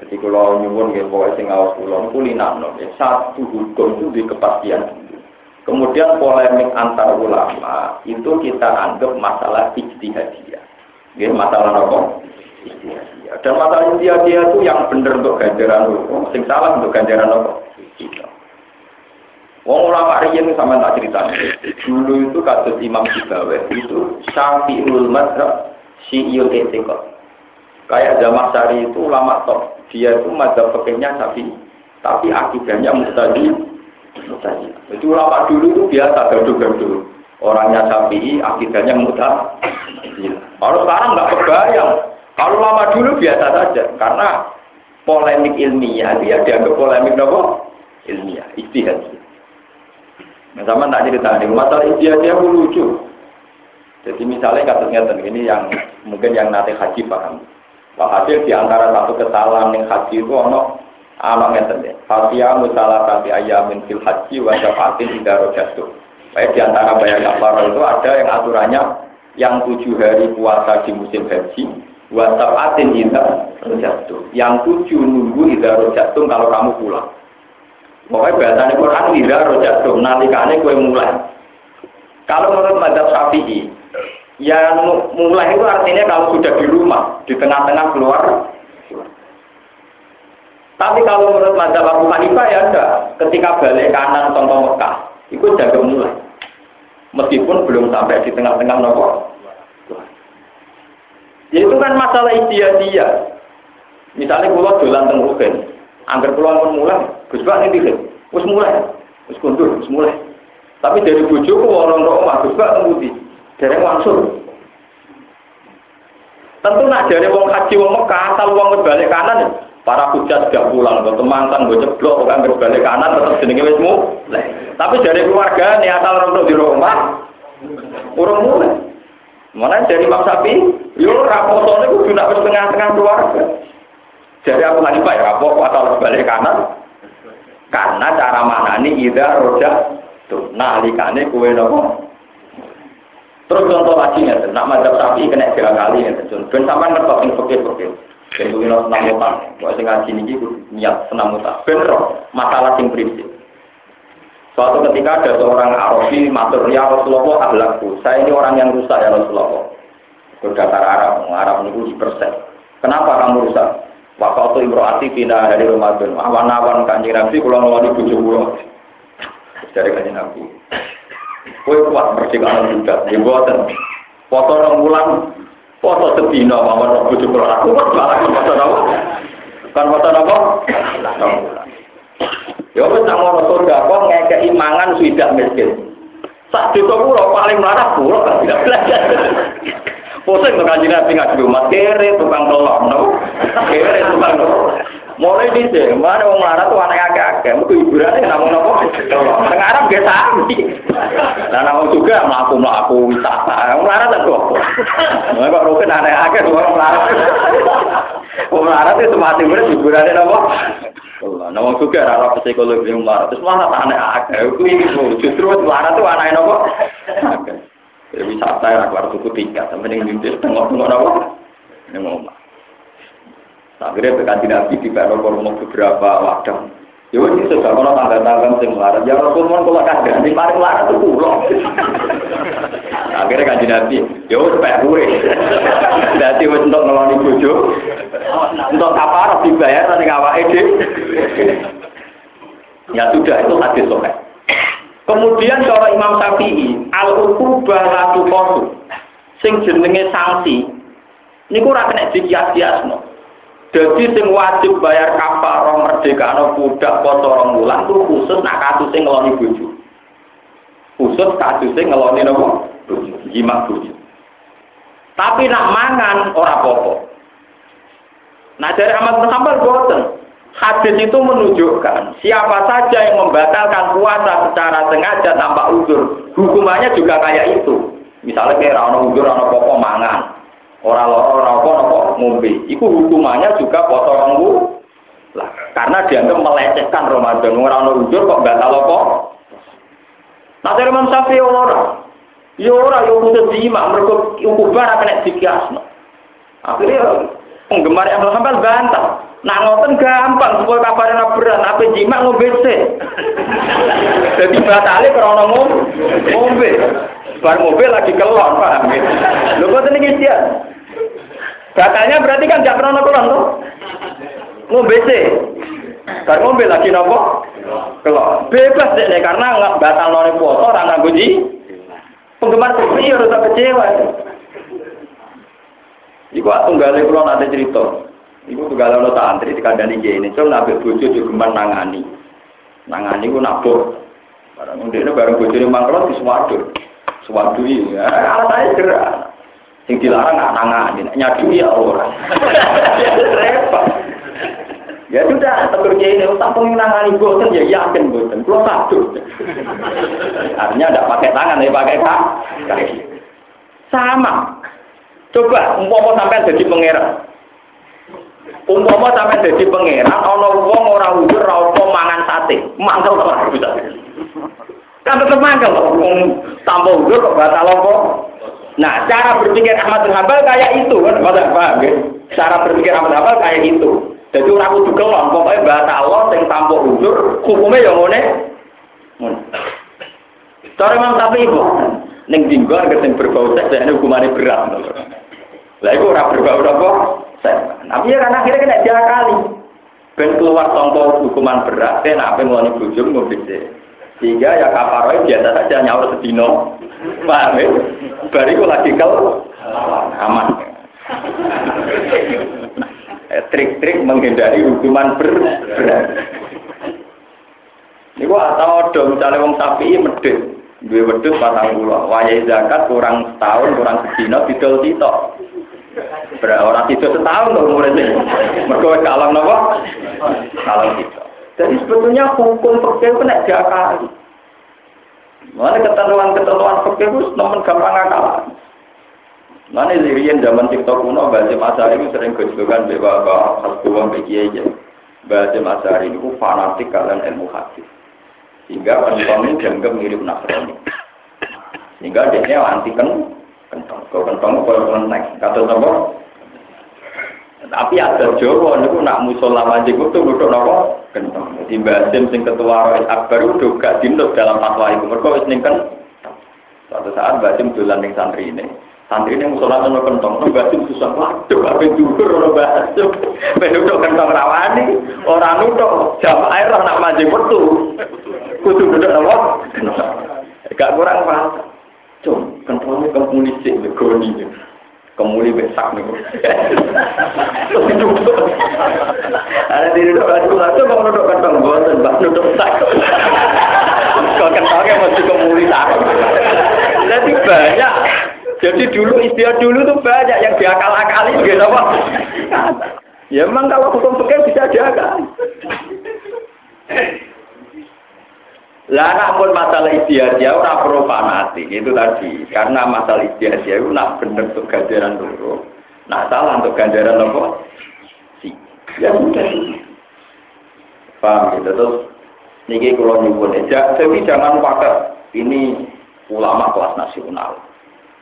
Jadi kalau nyuwun nggih pokoke sing awas kula kulinakno ya satu hukum itu di kepastian. Kemudian polemik antar ulama itu kita anggap masalah ijtihadiyah. Ya, masalah apa? Ijtihadiyah. Dan masalah ijtihadiyah itu yang benar untuk ganjaran hukum, sing salah untuk ganjaran apa? Wong ulama riyen sama tak cerita. Dulu itu kasus Imam Sibawe itu Syafi'ul Madhab Syi'ul Etikot. Kayak zaman Sari itu ulama top. Dia itu madhab pekehnya Syafi'i. Tapi akidahnya Mustadi. Mustadi. Itu ulama dulu itu biasa gaduh-gaduh. Orangnya Syafi'i, akidahnya Mustadi. Kalau sekarang nggak kebayang. Kalau lama dulu biasa saja. Karena polemik ilmiah dia dianggap polemik nopo ilmiah, istihad. Nah, sama tak cerita nih, masalah dia lucu. Jadi misalnya kasusnya ini yang mungkin yang nanti haji paham. Pak hasil di antara satu kesalahan yang haji itu ono anak ngeten deh. Fatia musalah kati ayamin fil haji wa syafatin tidak rojatu. Baik di antara bayar kafar itu ada yang aturannya yang tujuh hari puasa di musim haji wa syafatin tidak rojatu. Yang tujuh nunggu tidak rojatu kalau kamu pulang. Pokoknya bahasanya Quran tidak rojak dong, nalikane kue mulai. Kalau menurut Madzhab Syafi'i, ya mulai itu artinya kalau sudah di rumah, di tengah-tengah keluar. Tapi kalau menurut Madzhab Abu Hanifah ya enggak, ketika balik kanan contoh Mekah, itu jaga mulai. Meskipun belum sampai di tengah-tengah nopo. Ya itu kan masalah dia. Misalnya kalau jalan tengah Angger pulang pun mulai, Gus Pak ini dikit, Gus mulai, Gus kundur, Gus mulai. Tapi dari bujuku orang roh omah, Gus Pak ngemudi, dari langsung. Tentu nak dari wong haji wong Mekah, asal wong berbalik kanan ya. Para hujat sudah pulang, ke temantan, gue ceblok, kan berbalik kanan, tetap jenenge wis. Tapi dari keluarga, nih asal orang di rumah, urung mulai. Mana dari Imam Sapi, yo rapotonya kudu nak tengah-tengah keluarga. Jadi aku pak ya, apa atau balik kanan? Karena cara mana ini ida roda tuh, nah likane kue nopo. Terus contoh lagi nih, nak madzhab sapi kena tiga kali nih, ben sama ngerti fakir fakir. Ben kuwi senang mutan, buat sing ngaji niki niat senang mutan. Ben masalah sing prinsip. Suatu ketika ada seorang Arabi matur ya Rasulullah ahlakku, saya ini orang yang rusak ya Rasulullah. Berdasar Arab, Arab di persen. Kenapa kamu rusak? Waktu imroati pina dari Ramadan. Awan-awan kanjeng Nabi kalau ngeloni bujuk kula. Dari kanjeng Nabi. Kue kuat percikan juga. Ya buatan. Foto orang bulan. Foto sedina mawon bujuk kula. Aku kok malah foto apa? Kan foto apa? Ya wis nang ngono surga kok ngekeki mangan sudah miskin. Sak desa kula paling mlarat kula kan tidak belajar. Pusing tuh kanji nabi ngaji rumah kere tukang tolong, no? Kere tukang tolong. Mulai di sini, mana orang marah tuh anak agak agak, itu hiburannya namun nopo. Tengah Arab gak sami. Nah namun juga melaku melaku wisata, orang marah tak kok. Mereka rukun anak agak tuh orang marah. Orang marah itu semati bener hiburannya nopo. Namun juga rara psikologi yang marah, terus marah anak agak. Itu justru marah tuh anak nopo. Ya wisata ya keluar suku tingkat, sampai yang mimpi tengok-tengok apa? Ini ngomong. Akhirnya tekan nabi di mau beberapa wadah. Ya ini sudah kalau tangga-tangga sing melarat. Ya Rasulullah kalau kagak di paling melarat itu pulau. Akhirnya kan nabi, ya wis supaya gue. Jadi wis untuk ngeloni bojo, untuk kapar dibayar nanti ngawak ide. Ya sudah itu hadis sokai. Kemudian cara Imam Syafi'i, al ukubah latu kosu, sing jenenge sanksi, niku ora kena dikias-kiasno. Jadi sing wajib bayar kafarah merdeka budak potorong bulan itu khusus nak kasus sing ngeloni bojo. Khusus kasus sing ngeloni nopo? Bojo, bojo. Tapi nak mangan ora popo. Nah dari Ahmad bin boten. Hadis itu menunjukkan siapa saja yang membatalkan puasa secara sengaja tanpa uzur, hukumannya juga kayak itu. Misalnya kayak rano uzur, rano pokok mangan, orang loro, orang apa ngombe. Itu hukumannya juga potong lah. Karena dianggap melecehkan Ramadan. Orang rano uzur kok batal apa? Nah dari Imam Syafi'i orang, ya orang yang khusus jima, mereka ukubar kena dikiasno. Akhirnya penggemar yang Hambal bantah. Nah ngoten gampang supaya kabarnya berat, apa jima ngombe sih. Jadi batalnya karena ngombe. Bar mobil lagi kelon, paham ya? Lu kok ini dia? Batalnya berarti kan gak pernah kelon tuh. Ngombe sih. Bar mobil lagi nopo? Kelon. Bebas deh karena nggak batal nori foto orang nganggo Penggemar sepi harus kecewa. Iku tunggalnya kalau ada cerita. Iku tak antri di kandang ini ini. Cuma nabi bojo juga nangani. Nangani ku nabur. Barang ini bareng bojo ini mangkrot di suwadur. Suwadur ini. Ya, alat aja gerak. Sing dilarang nggak nangani. Nyadu ya Allah. Repot. Ya sudah, tegur kiai ini utang nangani boten ya yakin boten. Kalau satu. Artinya tidak pakai tangan, ya pakai kaki. Sama. Coba umpama sampai jadi pangeran. Umpama sampai jadi pangeran ana wong ora ujur ora apa mangan sate. Mangkel ora bisa. Kan tetep mangkel wong tanpa ujur kok batal apa? Nah, cara berpikir Ahmad bin Hambal kayak itu kan, pada paham ya? Cara berpikir Ahmad bin Hambal kayak itu. Jadi orang kudu kelon, pokoknya batal Allah yang tanpa ujur, hukumnya yang ngene. Cara Imam tapi ibu, neng dinggo agar sing berbau seks hukumannya berat. Lah itu orang berbau apa? Tapi ya kan akhirnya kena kali. Ben keluar tongkol hukuman berat, dan apa yang mau bujum. Sehingga ya kafaroy biasa saja nyaur sedino. Paham ya? Bariku lagi kal aman. Eh, trik-trik menghindari hukuman berat. Ini gua atau dong misalnya wong sapi medit, dua wedus patang pulau, wajah zakat kurang setahun kurang sedino didol titok. Orang itu setahun tuh umurnya. Mereka kalang nopo? Kalang itu. Jadi sebetulnya hukum fakir itu tidak diakali. Mana ketentuan-ketentuan fakir itu teman gampang akal. Mana lirian zaman TikTok kuno, bahasa masa ini sering kejukan beberapa hal tua bagi aja. Bahasa masa ini fanatik kalian ilmu hadis. Sehingga orang dianggap mirip Nasrani. Sehingga dia anti kan kentong. Kau kentong kau kelenteng. Kata apa? Tapi ada Jawa niku nak musola wajib itu duduk nopo kentong. Jadi Mbak sing ketua Rais Akbar itu gak dinut dalam fatwa itu. Mereka wis ning. Suatu saat Mbak Sim dolan ning santri ini. Santri ini musola nopo kentong. Mbak Sim susah waduh apa dhuwur ora Mbak Sim. Penduduk kentong rawani orang nutuk jam air nak maju metu. Kudu duduk nopo Gak kurang paham. Cung, kentongnya kemuli sih, negoni. Kemuli besak nih. Ada di duduk baju langsung mau duduk kentong bosan, bak duduk sak. Kau kentongnya masih kemuli sak. Jadi banyak. Jadi dulu istilah dulu tuh banyak yang diakal-akali gitu apa? Ya memang kalau hukum fikih bisa diakal. Lah namun masalah istiadah ora perlu itu tadi. Karena masalah istiadah itu nak bener untuk ganjaran dulu. Nah salah untuk ganjaran apa? Si. Ya sudah. Paham gitu terus niki kalau nyuwun aja, tapi jangan pakai ini ulama kelas nasional,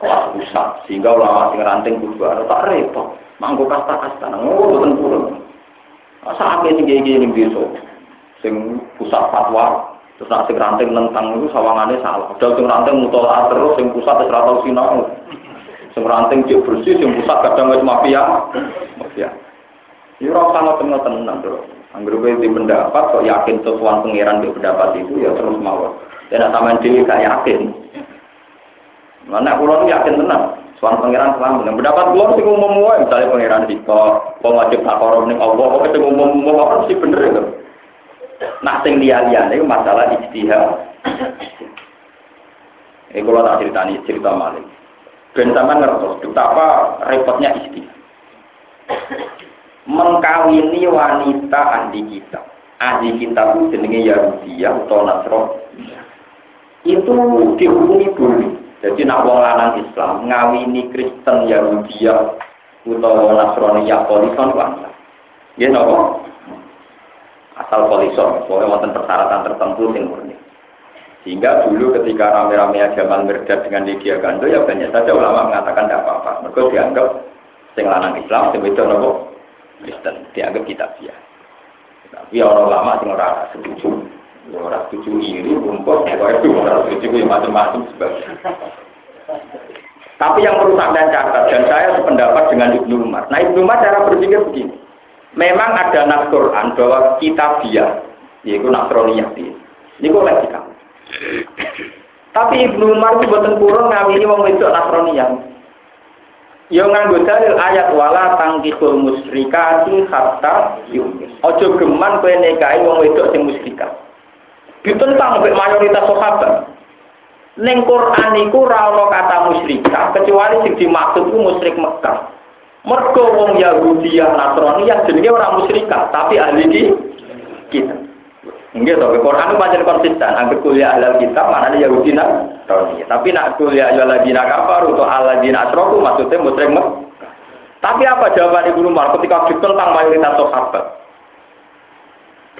kelas pusat, sehingga ulama sing ranting kudu tak repot, mangko kasta kasta, ngono purun. Saat ini gini gini besok, sing pusat fatwa, Terus nak sing ranting nentang itu sawangannya salah. Padahal sing ranting terus, sing pusat terus ratau sinau. Sing ranting cek bersih, sing pusat kadang wis mafia. Mafia. Ini orang sama tengah tenang bro. Anggur di pendapat, kok yakin sesuatu pengiran di pendapat itu ya terus mau. Dan sama dewi gak yakin. Mana pulau yakin tenang. Suan pangeran selamat. Yang pendapat sih umum umum, misalnya pangeran di kok, wajib takorom nih Allah, kok ketemu umum umum apa sih bener itu. Nah, sing liya-liyane itu masalah ijtihad. Ini kalau tak cerita ini, cerita maling. Ben sama ngertos betapa repotnya ijtihad. mengkawini wanita ahli kita. Ahli kita itu jenenge Yahudi atau Nasrani. Itu dihukumi boleh. Jadi nak wong lanang Islam ngawini Kristen Yahudi atau Nasrani ya polison bangsa. Ya nopo? Asal polison, soalnya wonten persyaratan tertentu sing murni. Sehingga dulu ketika rame-rame agama merda dengan Lydia Gando ya banyak saja ulama mengatakan tidak apa-apa. Mereka dianggap sing lanang Islam, sing itu nopo Kristen, dianggap kitab dia. Tapi orang lama sing ora setuju. Orang setuju iri, rumput, pokoknya itu orang setuju macam-macam sebagainya. Tapi yang perlu sampai catat, dan saya sependapat dengan Ibnu Umar. Nah Ibnu Umar cara berpikir begini. Memang ada nas bahwa kita dia, yaitu Nasroniyah ini boleh kamu. Tapi Ibnu Umar itu buatan kurang ngawini wong itu Nasroniyah. Yo nganggo dalil ayat wala tangkihul musyrikati hatta yumin. Ojo geman kowe nikahi wong wedok sing musyrikah. Ditentang oleh mayoritas sahabat. Ning Quran iku ana kata musyrikah kecuali sing dimaksud ku musyrik Mekah. Mergo wong Yahudi yang Nasrani yang jenenge orang musyrikah, tapi ahli kita. Nggih to, Quran pancen konsisten. Angger kuliah ahli kitab mana Yahudi Nasrani. Tapi nak kuliah ya ladina kafar atau aladina asroku maksudnya musyrik. Tapi apa jawaban Ibnu Umar ketika ditentang mayoritas sahabat?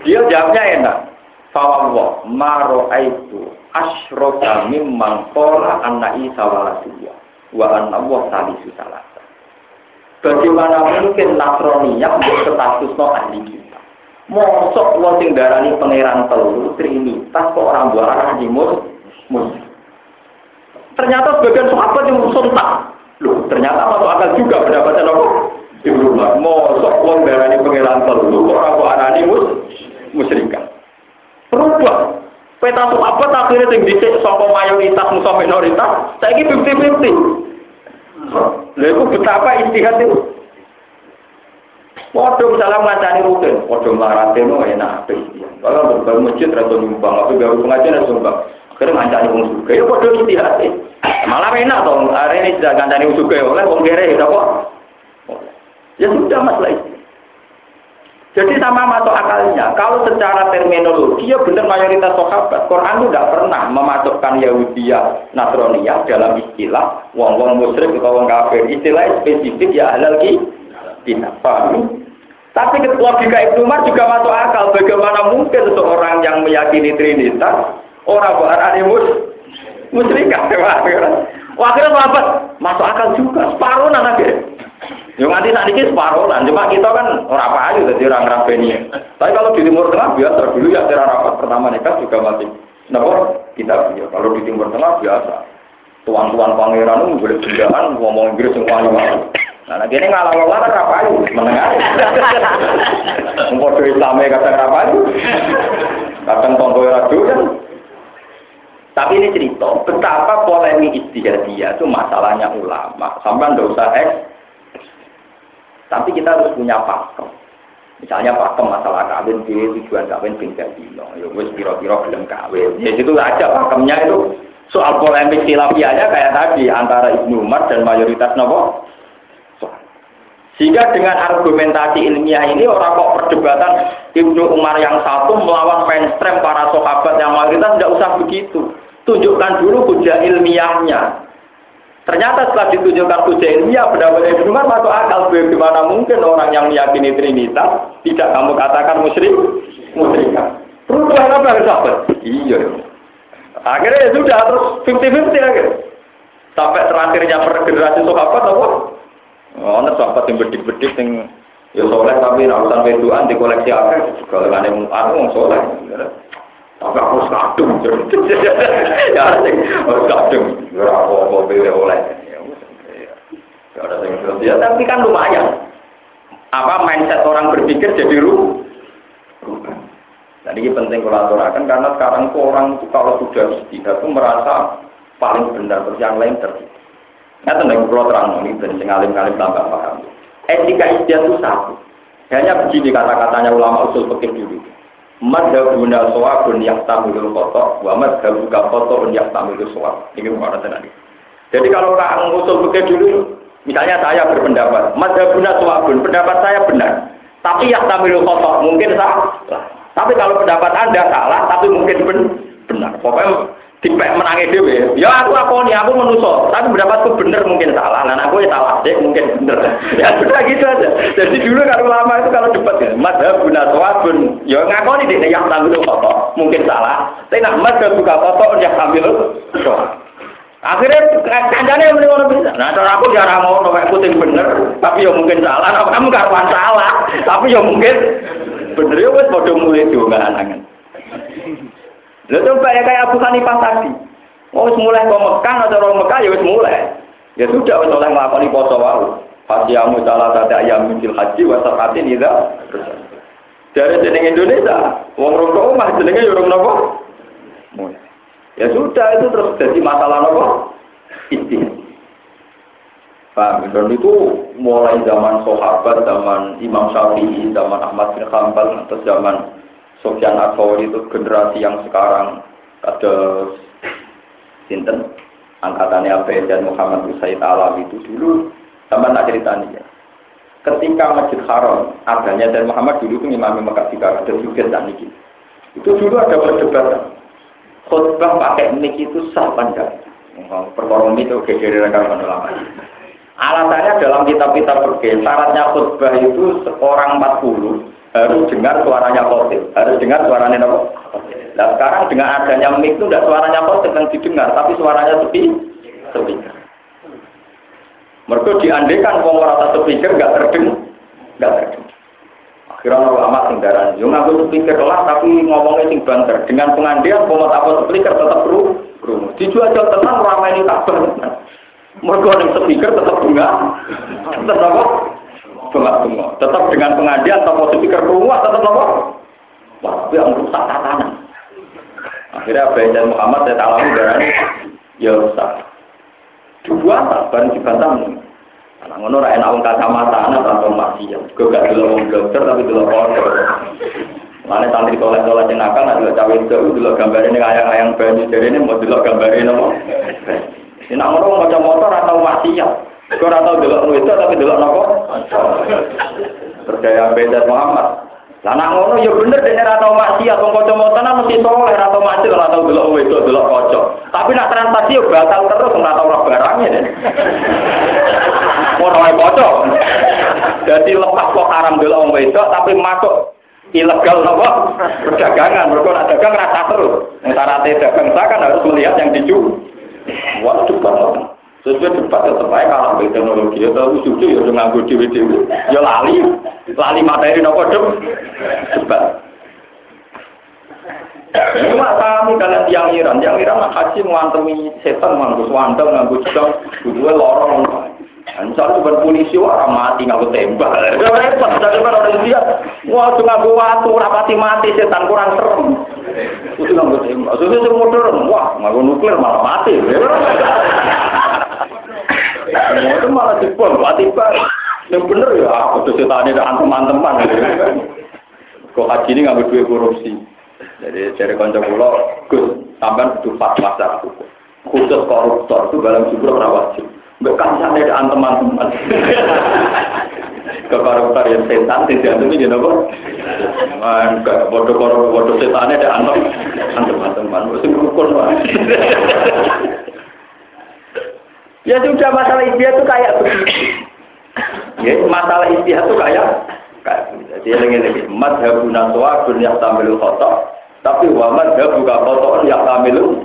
Dia jawabnya enak. Fawwah maro itu asyraka mimman qala anna Isa waladullah wa anna wa salisu salasa. Bagaimana mungkin Nasroniyah menjadi status no ahli kita? Mosok lo sing darani pangeran telu trinitas kok orang buah arah mus. Ternyata sebagian sahabat yang sontak. Loh, ternyata masuk akal juga pendapatnya apa? Ibnu Umar. Mosok lo darani pangeran telu kok orang buah arah mus musyrikan. Berubah Peta apa akhirnya yang dicek sopo mayoritas musuh minoritas, fifty fifty. Lalu betapa istihad itu. Waduh misalnya ngancani rutin, waduh melaratnya itu enak Kalau berbagai masjid rasa nyumbang, tapi baru pengajian rasa nyumbang. Akhirnya ngancani wong suka, ya waduh istihad Malah enak dong, hari ini sudah ngancani wong suka, oleh wong kere, ya kok. Ya sudah masalah itu. Jadi sama masuk akalnya. Kalau secara terminologi ya benar mayoritas sahabat. Quran itu tidak pernah memasukkan Yahudiyah, Nasroniyah dalam istilah wong-wong musyrik atau wong kafir. Istilah spesifik ya halal kita. Paham? Tapi logika Ibnu Umar juga masuk akal. Bagaimana mungkin seseorang yang meyakini Trinitas orang berani mus musyrikat? Wah, akhirnya apa? Masuk akal juga. Separuh nanti. Yang nanti saat ini separuh lah, cuma kita kan orang aja jadi orang rapeni. Tapi kalau di Timur Tengah biasa dulu ya cara rapat pertama nikah juga masih. Kenapa? Kita ya. Kalau di Timur Tengah biasa. Tuan-tuan pangeran itu boleh bendaan ngomong Inggris semua wali Nah, lagi ini ngalah ngalah kan apa aja menengah. Mengkode Islamnya kata apa aja. Kadang tonggo radio kan. Tapi ini cerita betapa polemik istihadiyah itu masalahnya ulama. Sampai nggak usah eks tapi kita harus punya pakem. Misalnya pakem masalah kawin, dia tujuan kawin bingkai dino. Ya wis kira-kira belum kawin. Ya itu aja pakemnya itu. Soal polemik silapianya kayak tadi antara Ibnu Umar dan mayoritas nopo. Sehingga dengan argumentasi ilmiah ini orang kok perdebatan Ibnu Umar yang satu melawan mainstream para sahabat yang mayoritas tidak usah begitu. Tunjukkan dulu hujah ilmiahnya. Ternyata setelah ditunjukkan hujah ilmiah, pendapat Ibnu Umar masuk akal. Bagaimana mungkin orang yang meyakini Trinitas tidak kamu katakan musyrik? Musyrikan. Terus apa yang sahabat? Iya. Akhirnya ya sudah terus 50-50 akhirnya. Sampai terakhirnya per generasi sahabat apa? Oh, ada sahabat yang bedik-bedik yang ya soleh tapi urusan weduan di koleksi akhir. Kalau ada yang aku soleh. Tapi kadung. Ya harus kadung. Ya apa-apa beli oleh. Ya ada yang ya tapi kan lumayan. Apa mindset orang berpikir jadi ru. Jadi ini penting kalau aturakan karena sekarang orang itu kalau sudah istihad itu merasa paling benar terus yang lain tertipu. Nah, tentang pulau terang ini dan ngalim-ngalim tambah paham. Etika istihad itu satu. Hanya begini kata-katanya ulama usul pikir dulu. Madhabuna soabun yang tamilul kotok, wa madhabuka kotok yang tamilul soab. Ini mana tadi. Jadi kalau orang ngusul begitu dulu, misalnya saya berpendapat, madhabuna soabun, pendapat saya benar. Tapi yang tampil kotor mungkin salah. Tapi kalau pendapat anda salah, tapi mungkin benar. Pokoknya dipek menangi dewe. Ya aku aku nih aku menuso, tapi pendapatku bener mungkin salah. Nah aku ya salah deh mungkin bener. Ya sudah gitu aja. Jadi dulu kalau lama itu kalau debat ya, madhab guna pun, ya ngaku nih deh yang tampil kotor mungkin salah. Tapi nak madhab buka kotor yang tampil Akhirnya kancane yang mending bisa. Nah, cara aku jarang mau nopo puting bener, tapi ya mungkin salah. Nah, kamu karuan salah, tapi ya mungkin bener ya wes bodoh mulai juga anangan. Lalu coba ya kayak Abu Hanifah tadi. Oh, mulai ke Mekah atau orang Mekah ya wis mulai. Ya sudah wis oleh nglakoni poso wae. Fasiyamu salah satu ayam mikil haji wa sakatin idza Dari jeneng Indonesia, wong rokok omah jenenge yo rong napa? Ya sudah itu terus jadi masalah apa? Istihad. Paham? Dan itu mulai zaman sahabat, zaman Imam Syafi'i, zaman Ahmad bin Hanbal, atau zaman Sofyan Aksawi itu generasi yang sekarang ada Sinten angkatannya Abu dan Muhammad Usaid Alam itu dulu sama tak ceritanya ya. Ketika Masjid Haram adanya dan Muhammad dulu itu Imam Mekah juga ada juga dan Itu dulu ada perdebatan khutbah pakai mic itu sah panjang. Perkara itu gegere rekaman ulama. Alasannya dalam kitab-kitab berke, syaratnya khutbah itu seorang 40 harus dengar suaranya khotib, harus dengar suaranya apa? Nah sekarang dengan adanya mic itu tidak suaranya khotib yang didengar, tapi suaranya sepi, sepi. Mereka diandekan rata speaker nggak terdengar, nggak terdengar. Akhirnya ulama sing darah, yo ngaku speaker lah tapi ngomongnya sing banter. Dengan pengandian mau apa speaker tetap kru, kru. Dijual jual tenang ramai ini tak Mereka yang speaker tetap bunga, tetap apa? Bunga bunga. Tetap dengan pengandian atau speaker rumah tetap apa? Wah, yang rusak tatanan. Akhirnya Abu Muhammad saya alami darah ya rusak. Dua tak bareng dibantah Nah, ngono ra enak wong kacamata ana tanpa maksiat. Gue gak dulu wong dokter tapi dulu kodok. Mana santri tolak-tolak yang nakal, nah dulu cawe itu dulu gambarin yang ayang-ayang banyu jadi ini mau dulu gambarin apa? Ini ngono mau motor atau maksiat. Gue atau dulu itu tapi dulu nopo. Percaya beda Muhammad. Lah ngono ya bener dene ora tau maksiat wong kanca motonan mesti soleh ora tau maksiat ora tau delok wedok delok kanca. Tapi nak transaksi yo batal terus ora tau ora barangnya deh. Ora wae kanca. Dadi lepas kok haram delok wong wedok tapi masuk ilegal nopo perdagangan mereka nak dagang rasa terus. Antara dagang kan harus melihat yang dijual. Wah, cepat. Sesuai cepat tetap aja kalah dari teknologi. Ya tahu suci ya udah nganggur dewi dewi. Ya lali, lali materi nopo dem. Cepat. Cuma kami kalian tiang Iran, tiang Iran nak haji mengantemi setan, nganggur swandel, nganggur jam, dua lorong. Ancar itu polisi orang mati nganggur tembak. Repot, dari mana orang India. Wah, itu nganggur waktu, rapati mati, setan kurang serem. Itu nganggur tembak. Sudah modern, wah, nganggur nuklir malah mati. Semua itu malah jebol, tiba yang bener ya, aku tuh setan ini teman-teman. Kok haji ini nggak duit korupsi. Jadi dari konco pulau, gus, sampai itu fatwa. Khusus koruptor itu dalam jumlah rawat Mbak kancane ada teman-teman. Ke koruptor yang setan tidak ada ini apa? Enggak, bodoh koruptor bodoh ada antem teman-teman. Mesti rukun Ya sudah masalah istihad itu kayak. Ya, masalah istihad itu kayak kayak Jadi lagi lagi madhabuna suwa dunia tamil khotok. Tapi wa madhabu ka khotok yang tamil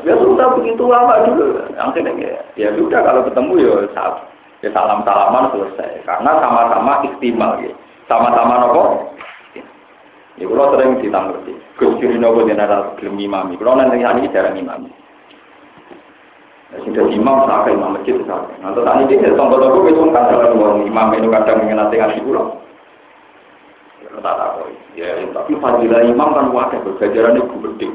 Ya sudah begitu lama dulu. Nanti lagi ya sudah kalau ketemu ya salam ya salam salaman selesai. Karena sama-sama istimal ya. Sama-sama nopo. Ya kalau sering ditanggung. Gus Juri nopo jenara belum. Kalau nanti hari ini jarang imami. Sudah imam sampai imam masjid sampai. Nanti tadi dia tombol-tombol itu kan kalau imam itu kadang mengenai ngaji pulau. Ya tak tahu. Ya tapi fadilah imam kan wakil bergajaran itu gede.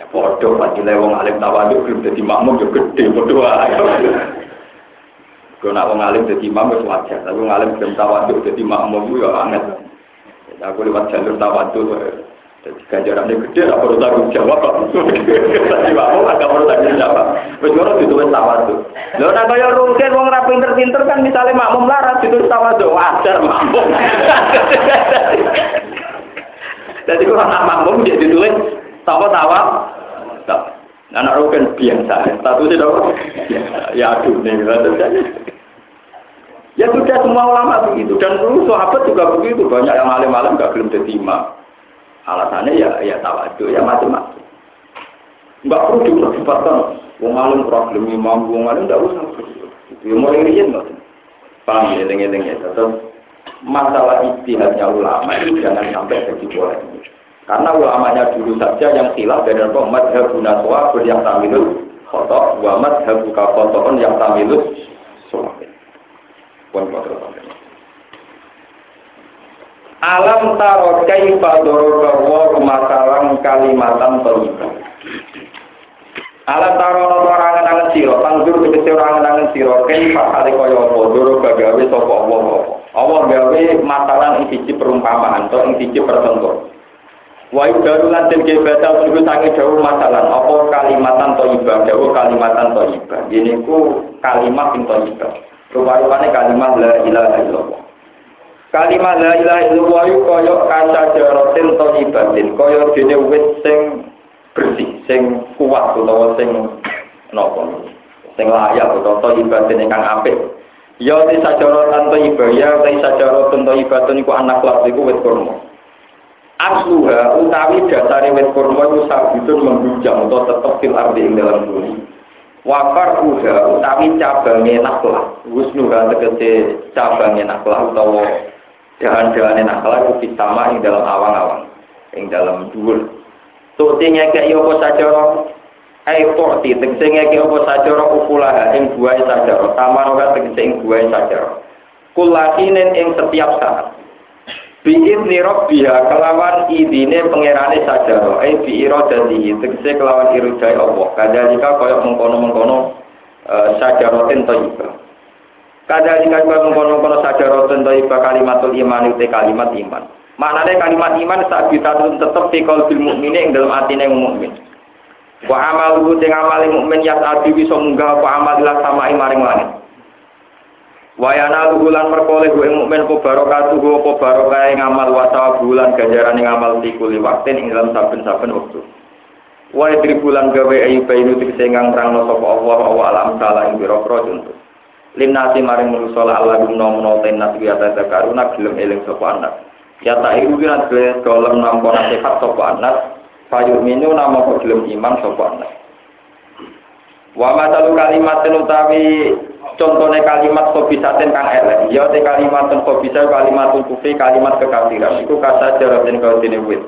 Ya bodoh fadilah wong alim tawaduk belum jadi makmum juga gede bodoh. Kalau nak wong alim jadi imam itu wajar. Tapi wong alim belum tawaduk jadi makmum itu ya aneh. Aku lewat jalur tawaduk Jadi ganjaran yang gede, tak perlu tanggung jawab. Tadi mau agak perlu tanggung jawab. Terus ngono ditulis tuh. Lo nak kaya rugen wong ra pinter-pinter kan misalnya makmum larat ditulis tuh wajar makmum. Jadi kalau nak makmum dia ditulis tawa tawa. Anak rugen biasa, statusnya dong. Ya aduh nih, Ya sudah semua ulama begitu dan dulu sahabat juga begitu banyak yang alim-alim gak belum terima. Alasannya ya ya tawadhu ya macam-macam. Enggak perlu diperdebatkan. Wong alim problem imam, wong alim enggak usah. Ya mulai riyen nggak. Paham ya eling-eling ya. Tetap masalah istihadnya ulama itu jangan sampai jadi boleh. Karena ulamanya dulu saja yang khilaf dari apa madhab naswa yang tamilul khotok wa madhab kafotoon yang tamilul sholat. Pun Alam taro kaifa daraba wa masalan kalimatan thayyibah. Alam taro ana ora ngenangen sira, tandur tegese ora ngenangen sira, kaifa kali kaya apa daraba gawe sapa Allah. Allah gawe masalan ing perumpamaan atau ing siji pertentuan. Wa ibaru lan den kebata niku sange dawuh masalah apa kalimatan thayyibah, dawuh kalimatan thayyibah. Ini ku kalimat sing thayyibah. Rupa-rupanya kalimat la ilaha illallah. Kalimat la ilaha illallah itu kaya kaca jarotin ibatin, kaya dene wit sing bersih, sing kuat utawa sing napa sing layak utawa ibatin ingkang apik. Ya te sajaratan thayyibah, ya te sajaratan thayyibatun iku anak kelas iku wit kurma. Asluha utawi dasare wit kurma iku sabitun menghujam utawa tetep fil ardi ing dalam bumi. Wafar uha utawi cabangnya naklah. Wusnuha tegese cabangnya naklah utawa dahan-dahan naklah itu sama ing dalam awang-awang, ing dalam dhuwur. Tuti ngeke apa sajara ai torti tegese ngeke apa sajara ukulaha ing buah sajara, tamanoga tegese ing buah sajara. Kulakinen ing setiap saat. Bikin nirok biha kelawan idine pangerane sajaro, eh bi irodati tegese kelawan irujai Allah. Kadalika koyok mengkono mengkono sajarotin toyibah. Kadalika koyok mengkono mengkono sajarotin toyibah kalimatul iman itu kalimat iman. Maknanya kalimat iman saat kita tetap di bil mukmin yang dalam hati yang mukmin. Wa amalu sing amali mukmin ya adi bisa munggah apa amalilah sama maring langit. Wayana luhulan perkoleh gue mukmin ko barokatuh gue ko barokah ngamal wasa bulan ganjaran ngamal tikuli waktu ing dalam saben-saben waktu. Wa idri bulan gawe ayu bainu tegese ngang no sapa Allah wa alam salah ing biro-biro contoh. Linnasi maring manusa Allah gumno menawa tenas ya karuna gelem eling sapa anak. Ya tak iku kira dolem nampa nasihat sapa anak. Fayu minu nama gelem iman sapa anak. Wa matalu kalimat utawi contohnya kalimat khobisatin kang elek ya te kalimat khobisa kalimat kufri kalimat kekafiran itu kata jaratin kau dini wit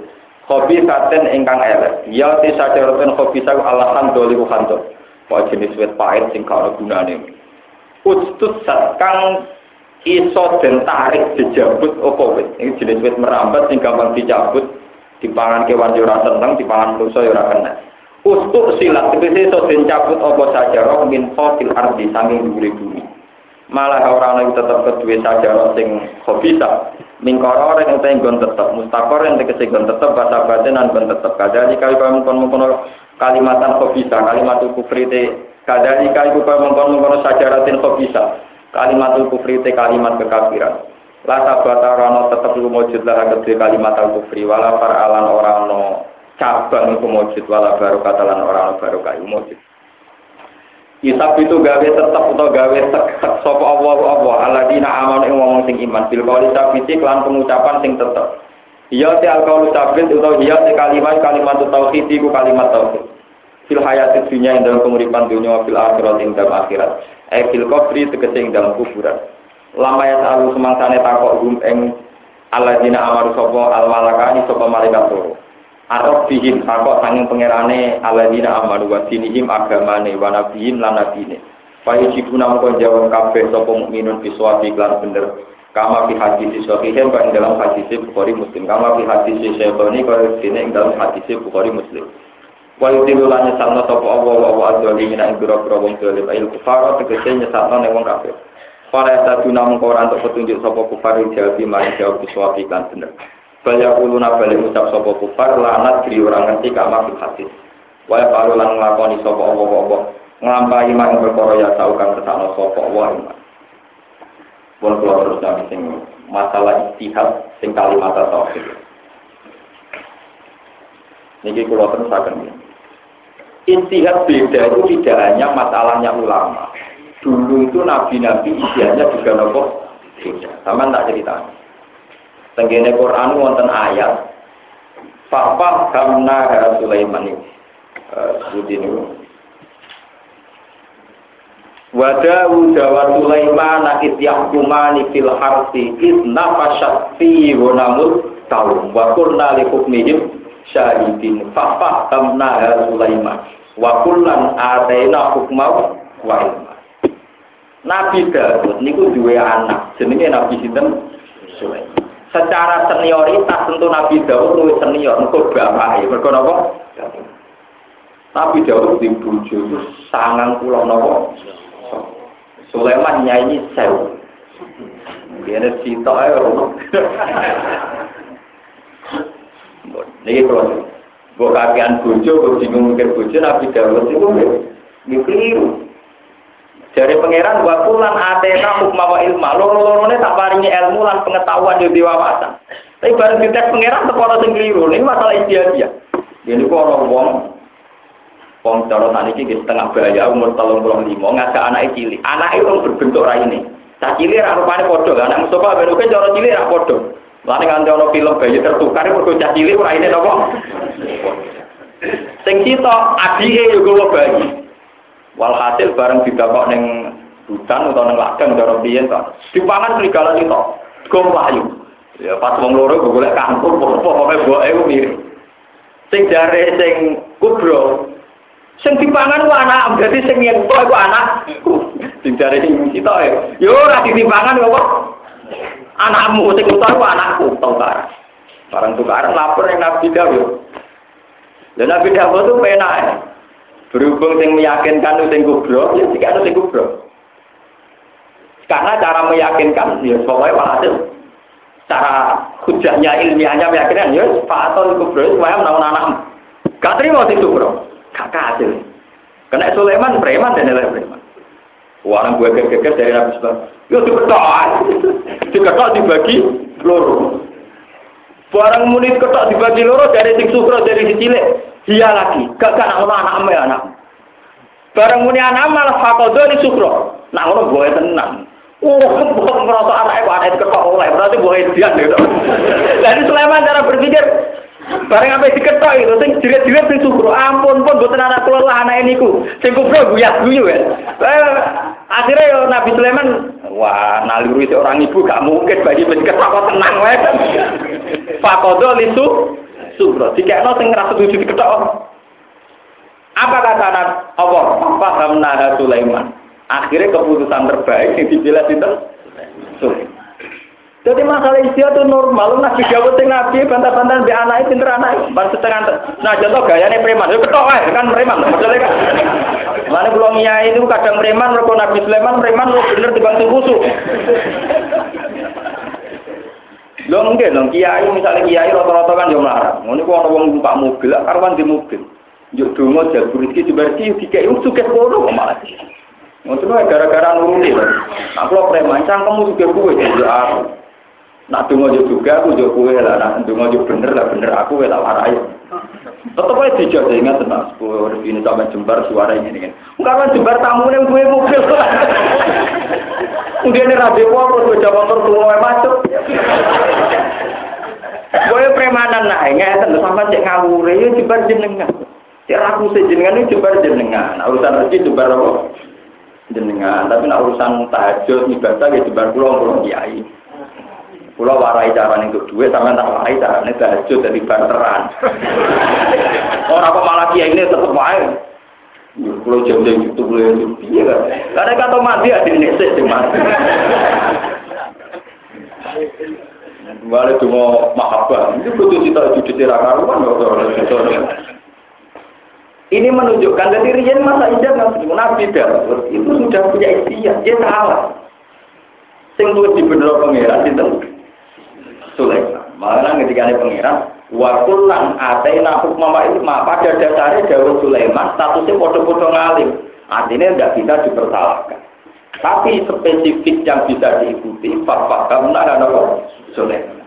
khobisatin ingkang elek ya te sajaratin khobisa alahan doli wuhanto kok jenis wit pahit sing kau gunane Ustut kang iso den tarik dijabut opo wit ini jenis wit merambat sing gampang dicabut dipangan kewan yo ora seneng dipangan manusa yo ora kena Ustuk silat, tegese iso den cabut saja roh min fil ardi sanging dhuwure bumi. Malah orang lagi tetap kedua saja roh sing khobisa. Mingkoro yang utahe nggon tetep, mustakor yang tegese nggon tetep, bahasa batin nan nggon tetep. Kadali kali mengkon kalimatan khobisa, kalimat kufri kadali kali mengkon mengkon sajaratin. Kalimat kufri te kalimat kekafiran. La sabata rano tetep lumujud lah kedua kalimat kufri wala alan orang no cabang itu mujud wala baru katalan orang baru kayu mujud. Kitab itu gawe tetap atau gawe sek sopo Allah Allah aladina aman yang ngomong sing iman bil kauli sabiti kelan pengucapan sing tetap. Iya ti al kauli sabit iya ti kalimat kalimat tauhid iku kalimat tauhid. Fil hayati dunia yang dalam penguripan dunia fil akhirat yang dalam akhirat. Eh fil kubri tegese yang dalam kuburan. Lama ya selalu semangsane takok gum eng aladina amaru sopo al malakani sopo malaikat turu. Arab bihim takok sanging pangerane aladina amanu wa dinihim agamane wa nabihim lan nabine. Fayu jibuna mongko jawab kabeh sapa mukminun biswati lan bener. Kama fi hadis sahih kan dalam hadis Bukhari Muslim. Kama fi hadis syaitani kaya dene ing dalam hadis Bukhari Muslim. Wa yudilu lan nyesatno sapa Allah wa wa adzali min ing biro-biro wong dolim ail kufar tegese nyesatno ning wong kafir. Para saduna mongko ora entuk petunjuk sapa kufar jawab mari jawab biswati lan bener. Banyak uluna balik ucap sopo kufar lanat diri orang ngerti kama fil hadis. Waya paru lan nglakoni sopo apa-apa nglampahi mak perkara ya tau kang kersane sapa wa iman. Pun kula terus nang sing masalah istihad sing kalimat tauhid. Niki kula terusaken. Istihad beda itu tidak hanya masalahnya ulama. Dulu itu nabi-nabi isiannya juga nopo beda. Sama tak cerita. Tenggene Quran wonten ayat Papa kamna Sulaiman ini. Uh, ini Wa Dawud wa Sulaiman id yahkumani fil harsi id nafashat fi wa namut taum wa kunna li hukmihim syahidin. Fa fahamna Sulaiman. Wa kullan ataina hukma wa ilma. Nabi Dawud niku duwe anak. Jenenge Nabi sinten? Sulaiman. Secara senioritas tentu Nabi Dawud luwih senior. Mergo bapake. Mergo napa? Nabi Dawud di bojo itu sangang pulau nopo Sulaiman nyanyi sewu. Biar cita ya. Ini kalau Gue kakean bojo, gue bingung mikir bojo, Nabi Dawud itu gue keliru. Dari pangeran waktu lan atena hukma wa ilma, loro-lorone tak paringi ilmu lan pengetahuan di wawasan. Tapi bareng dites pangeran teko sing keliru. Ini masalah istiadia. Ini kok orang wong Wong cara saniki nggih setengah bahaya umur 35 ngajak anak cilik. Anak itu berbentuk raine. Cah cilik ra rupane padha, anak ben oke cara cilik ra padha. Lan nganti ana film bayi tertukar mergo cah cilik raine napa? Sing kita adike yo gowo bayi. Walhasil bareng didakok ning hutan utawa ning ladang cara biyen to. Dipangan serigala itu. Gompayu. Ya pas wong loro golek kangkung pokoke boke mirip. Sing jare sing kubro Sing dipangan ku anak, berarti sing yen ku anak. Sing jare sing sita ya. Yo ora ditimpangan kok. Anakmu sing utar ku anakku, tukar. Barang tukaran lapor yang Nabi Dawud. Dan Nabi Dawud itu penak ya. Berhubung sing meyakinkan sing kubro, ya jika sing kubro. Karena cara meyakinkan, ya pokoknya walhasil. Cara hujahnya ilmiahnya meyakinkan, ya Pak Aton kubro, supaya menawan anak. Gak terima sing kubro. Kakak hasil. Kena Sulaiman preman dan nilai preman. Orang gue geger dari Nabi Sulaiman. Yo diketok. Diketok dibagi loro. Barang muni ketok dibagi loro dari sing sukro dari si cilik. Dia lagi. Gak gak nak anak anak ya anak. Barang muni anak malah fakodo di sukro. Nak ngono gue tenang. Oh, bukan merasa anak itu anak ketok oleh berarti gue dia gitu. Jadi Sulaiman cara berpikir Bareng apa diketok itu, sing jiret-jiret sing sukro, ampun pun buatan anak keluar lah anak ini ku, sing kubro guyak guyu ya. Eh, akhirnya yo Nabi Sulaiman, wah naluri seorang ibu gak mungkin bagi diketok kok tenang wae. Fakodo lisu sukro, jika no sing ngerasa tujuh diketok. Apa kata anak Allah? Paham Nabi Sulaiman. Akhirnya keputusan terbaik yang dipilih itu Sulaiman. Jadi masalah istilah itu normal. Nabi Dawud sing nabi bantah-bantah di anak pinter anak bang setengah. Nah contoh gayanya preman. Itu ketok kan preman. Maksudnya kan. Mana belum iya itu kadang preman, mereka Nabi Sulaiman preman lo bener dibantu khusus. Lo mungkin dong kiai misalnya kiai rata-rata kan jom larang. Ini kok orang ngomong numpak mobil, karuan di mobil. Yuk dungo jago rezeki dibersi, dikai suka kono malah. Maksudnya gara-gara nuruni. Nah kalau preman, cangkemmu juga gue jadi aku. Nak dungo juga aku yo kowe lah, nak dungo yo bener lah bener aku lah warai. Tetep aja dijak ingat tenang, sepuluh ini sama jembar suara ini kan. Jembar tamu yang gue mobil. Udah ini rabi apa gue jawab motor tua macet. Gue premanan nah, nggak tentu sama cek ngawur ya jembar jenengan. Cek aku sejenengan ini jembar jenengan. Urusan rezeki jembar apa? Jenengan. Tapi nak urusan tahajud ibadah ya jembar pulau pulau kiai. Pulau warai cara untuk duit, sama tak warai cara ini tahajud dari barteran. Orang apa malah kiai ini tetap wae. Pulau jam-jam itu boleh iya kan? Karena kata mati ada Indonesia sih mati. Balik cuma mahabbah. Ini butuh cita cuci cira karuan Ini menunjukkan dari Rian masa ijab Nabi Dawud itu sudah punya istilah, dia salah. Sing di bener pangeran itu Sulaiman. Malah ketika ada pengiran, wakulan atena hukmama itu pada dasarnya Dawud Sulaiman statusnya bodoh-bodoh ngalim. Artinya tidak bisa dipersalahkan. Tapi spesifik yang bisa diikuti, Bapak kamu ada apa? Sulaiman.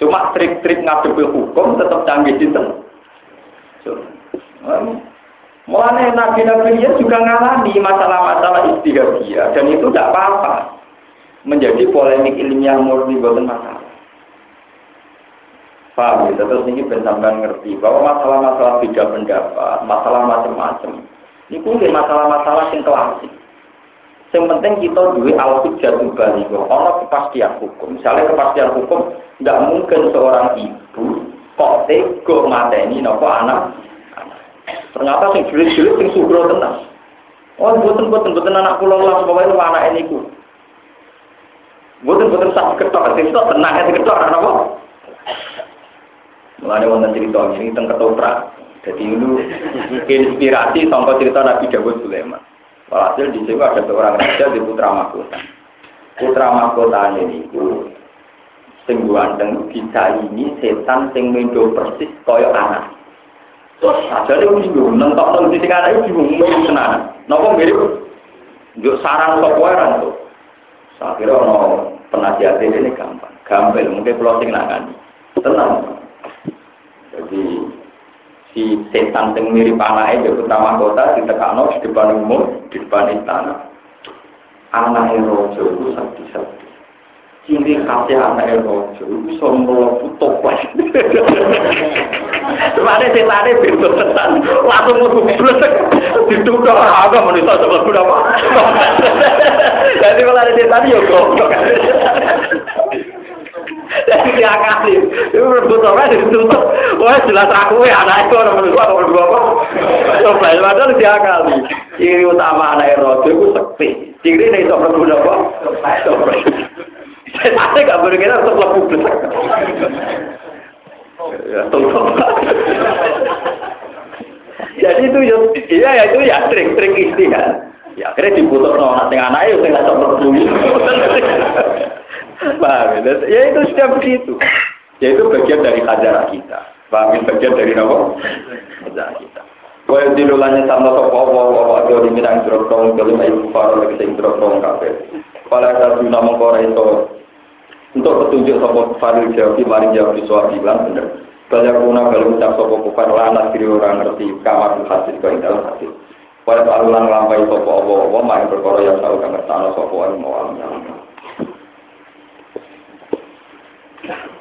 Cuma trik-trik ngadepi hukum tetap canggih di Mulanya nabi-nabi juga ngalami masalah-masalah istihadiyah dan itu tidak apa-apa menjadi polemik ilmiah murni buatan masalah. Paham ya? Terus ini benar ngerti bahwa masalah-masalah beda pendapat, masalah macam-macam, ini pun masalah-masalah yang klasik. Yang penting kita duit al-hujjah balik. Ono kepastian hukum. Misalnya kepastian hukum, tidak mungkin seorang ibu kok tego mateni nopo anak. Ternyata sing julit-julit sing subro tenang. Oh, buatan buatan buatan anak pulau lah, pokoknya anak ini ku. Bukan bukan satu ketok, itu tenang ketok, apa? Mulanya wonten cerita ini tentang ketoprak. Jadi itu inspirasi sampai cerita Nabi Dawud Sulaiman. Walhasil di sini ada seorang raja di putra mahkota. Putra mahkota ini itu sing dan kita ini setan sing mendo persis koyo anak. Terus aja dia bingung, nentok nang di sing anak itu bingung tenan. Napa mirip? Yo sarang sok wae tuh. Saya kira ono penasihat ini gampang, gampang mungkin pulau sing nangani. Tenang. Jadi si setan yang mirip anaknya di utama kota di Tekano di depan umum di depan istana. Anak rojo itu sakti-sakti. Ciri khasnya anak rojo itu sombong toples. Sebenarnya setannya pintu setan langsung mau blesek ditutup apa manusia coba apa. Jadi kalau ada setan ya goblok. Jadi dia kali itu orang ditutup. Wah jelas aku ya anak itu orang manusia orang berdua apa. Coba padahal dia kali. Ciri utama anak rojo itu sekti. Ciri ini itu rebut apa. Setannya gak berkira untuk lebih blesek. Ya, Jadi itu ya, iya ya itu ya trik-trik istihad. Ya akhirnya dibutuh no anak sing anak itu nggak sempat. Paham ya? Ya itu sudah begitu. Ya itu bagian dari kajaran kita. Paham ya? Bagian dari apa? Kajaran kita. Wa dilulanya sama sapa apa apa ada di minang jerotong kelima ibu faro lagi sing jerotong kafe. Pada satu nama kora itu untuk petunjuk jawab mari jawab di soal bilang bener. Banyak guna kalau ucap sopo kufar lanat kiri orang ngerti kamar hasil kau yang dalam hasil. Pada alulan lampai obo obo main berkoro yang tahu kang ngertano sopo yang mau alam Yeah.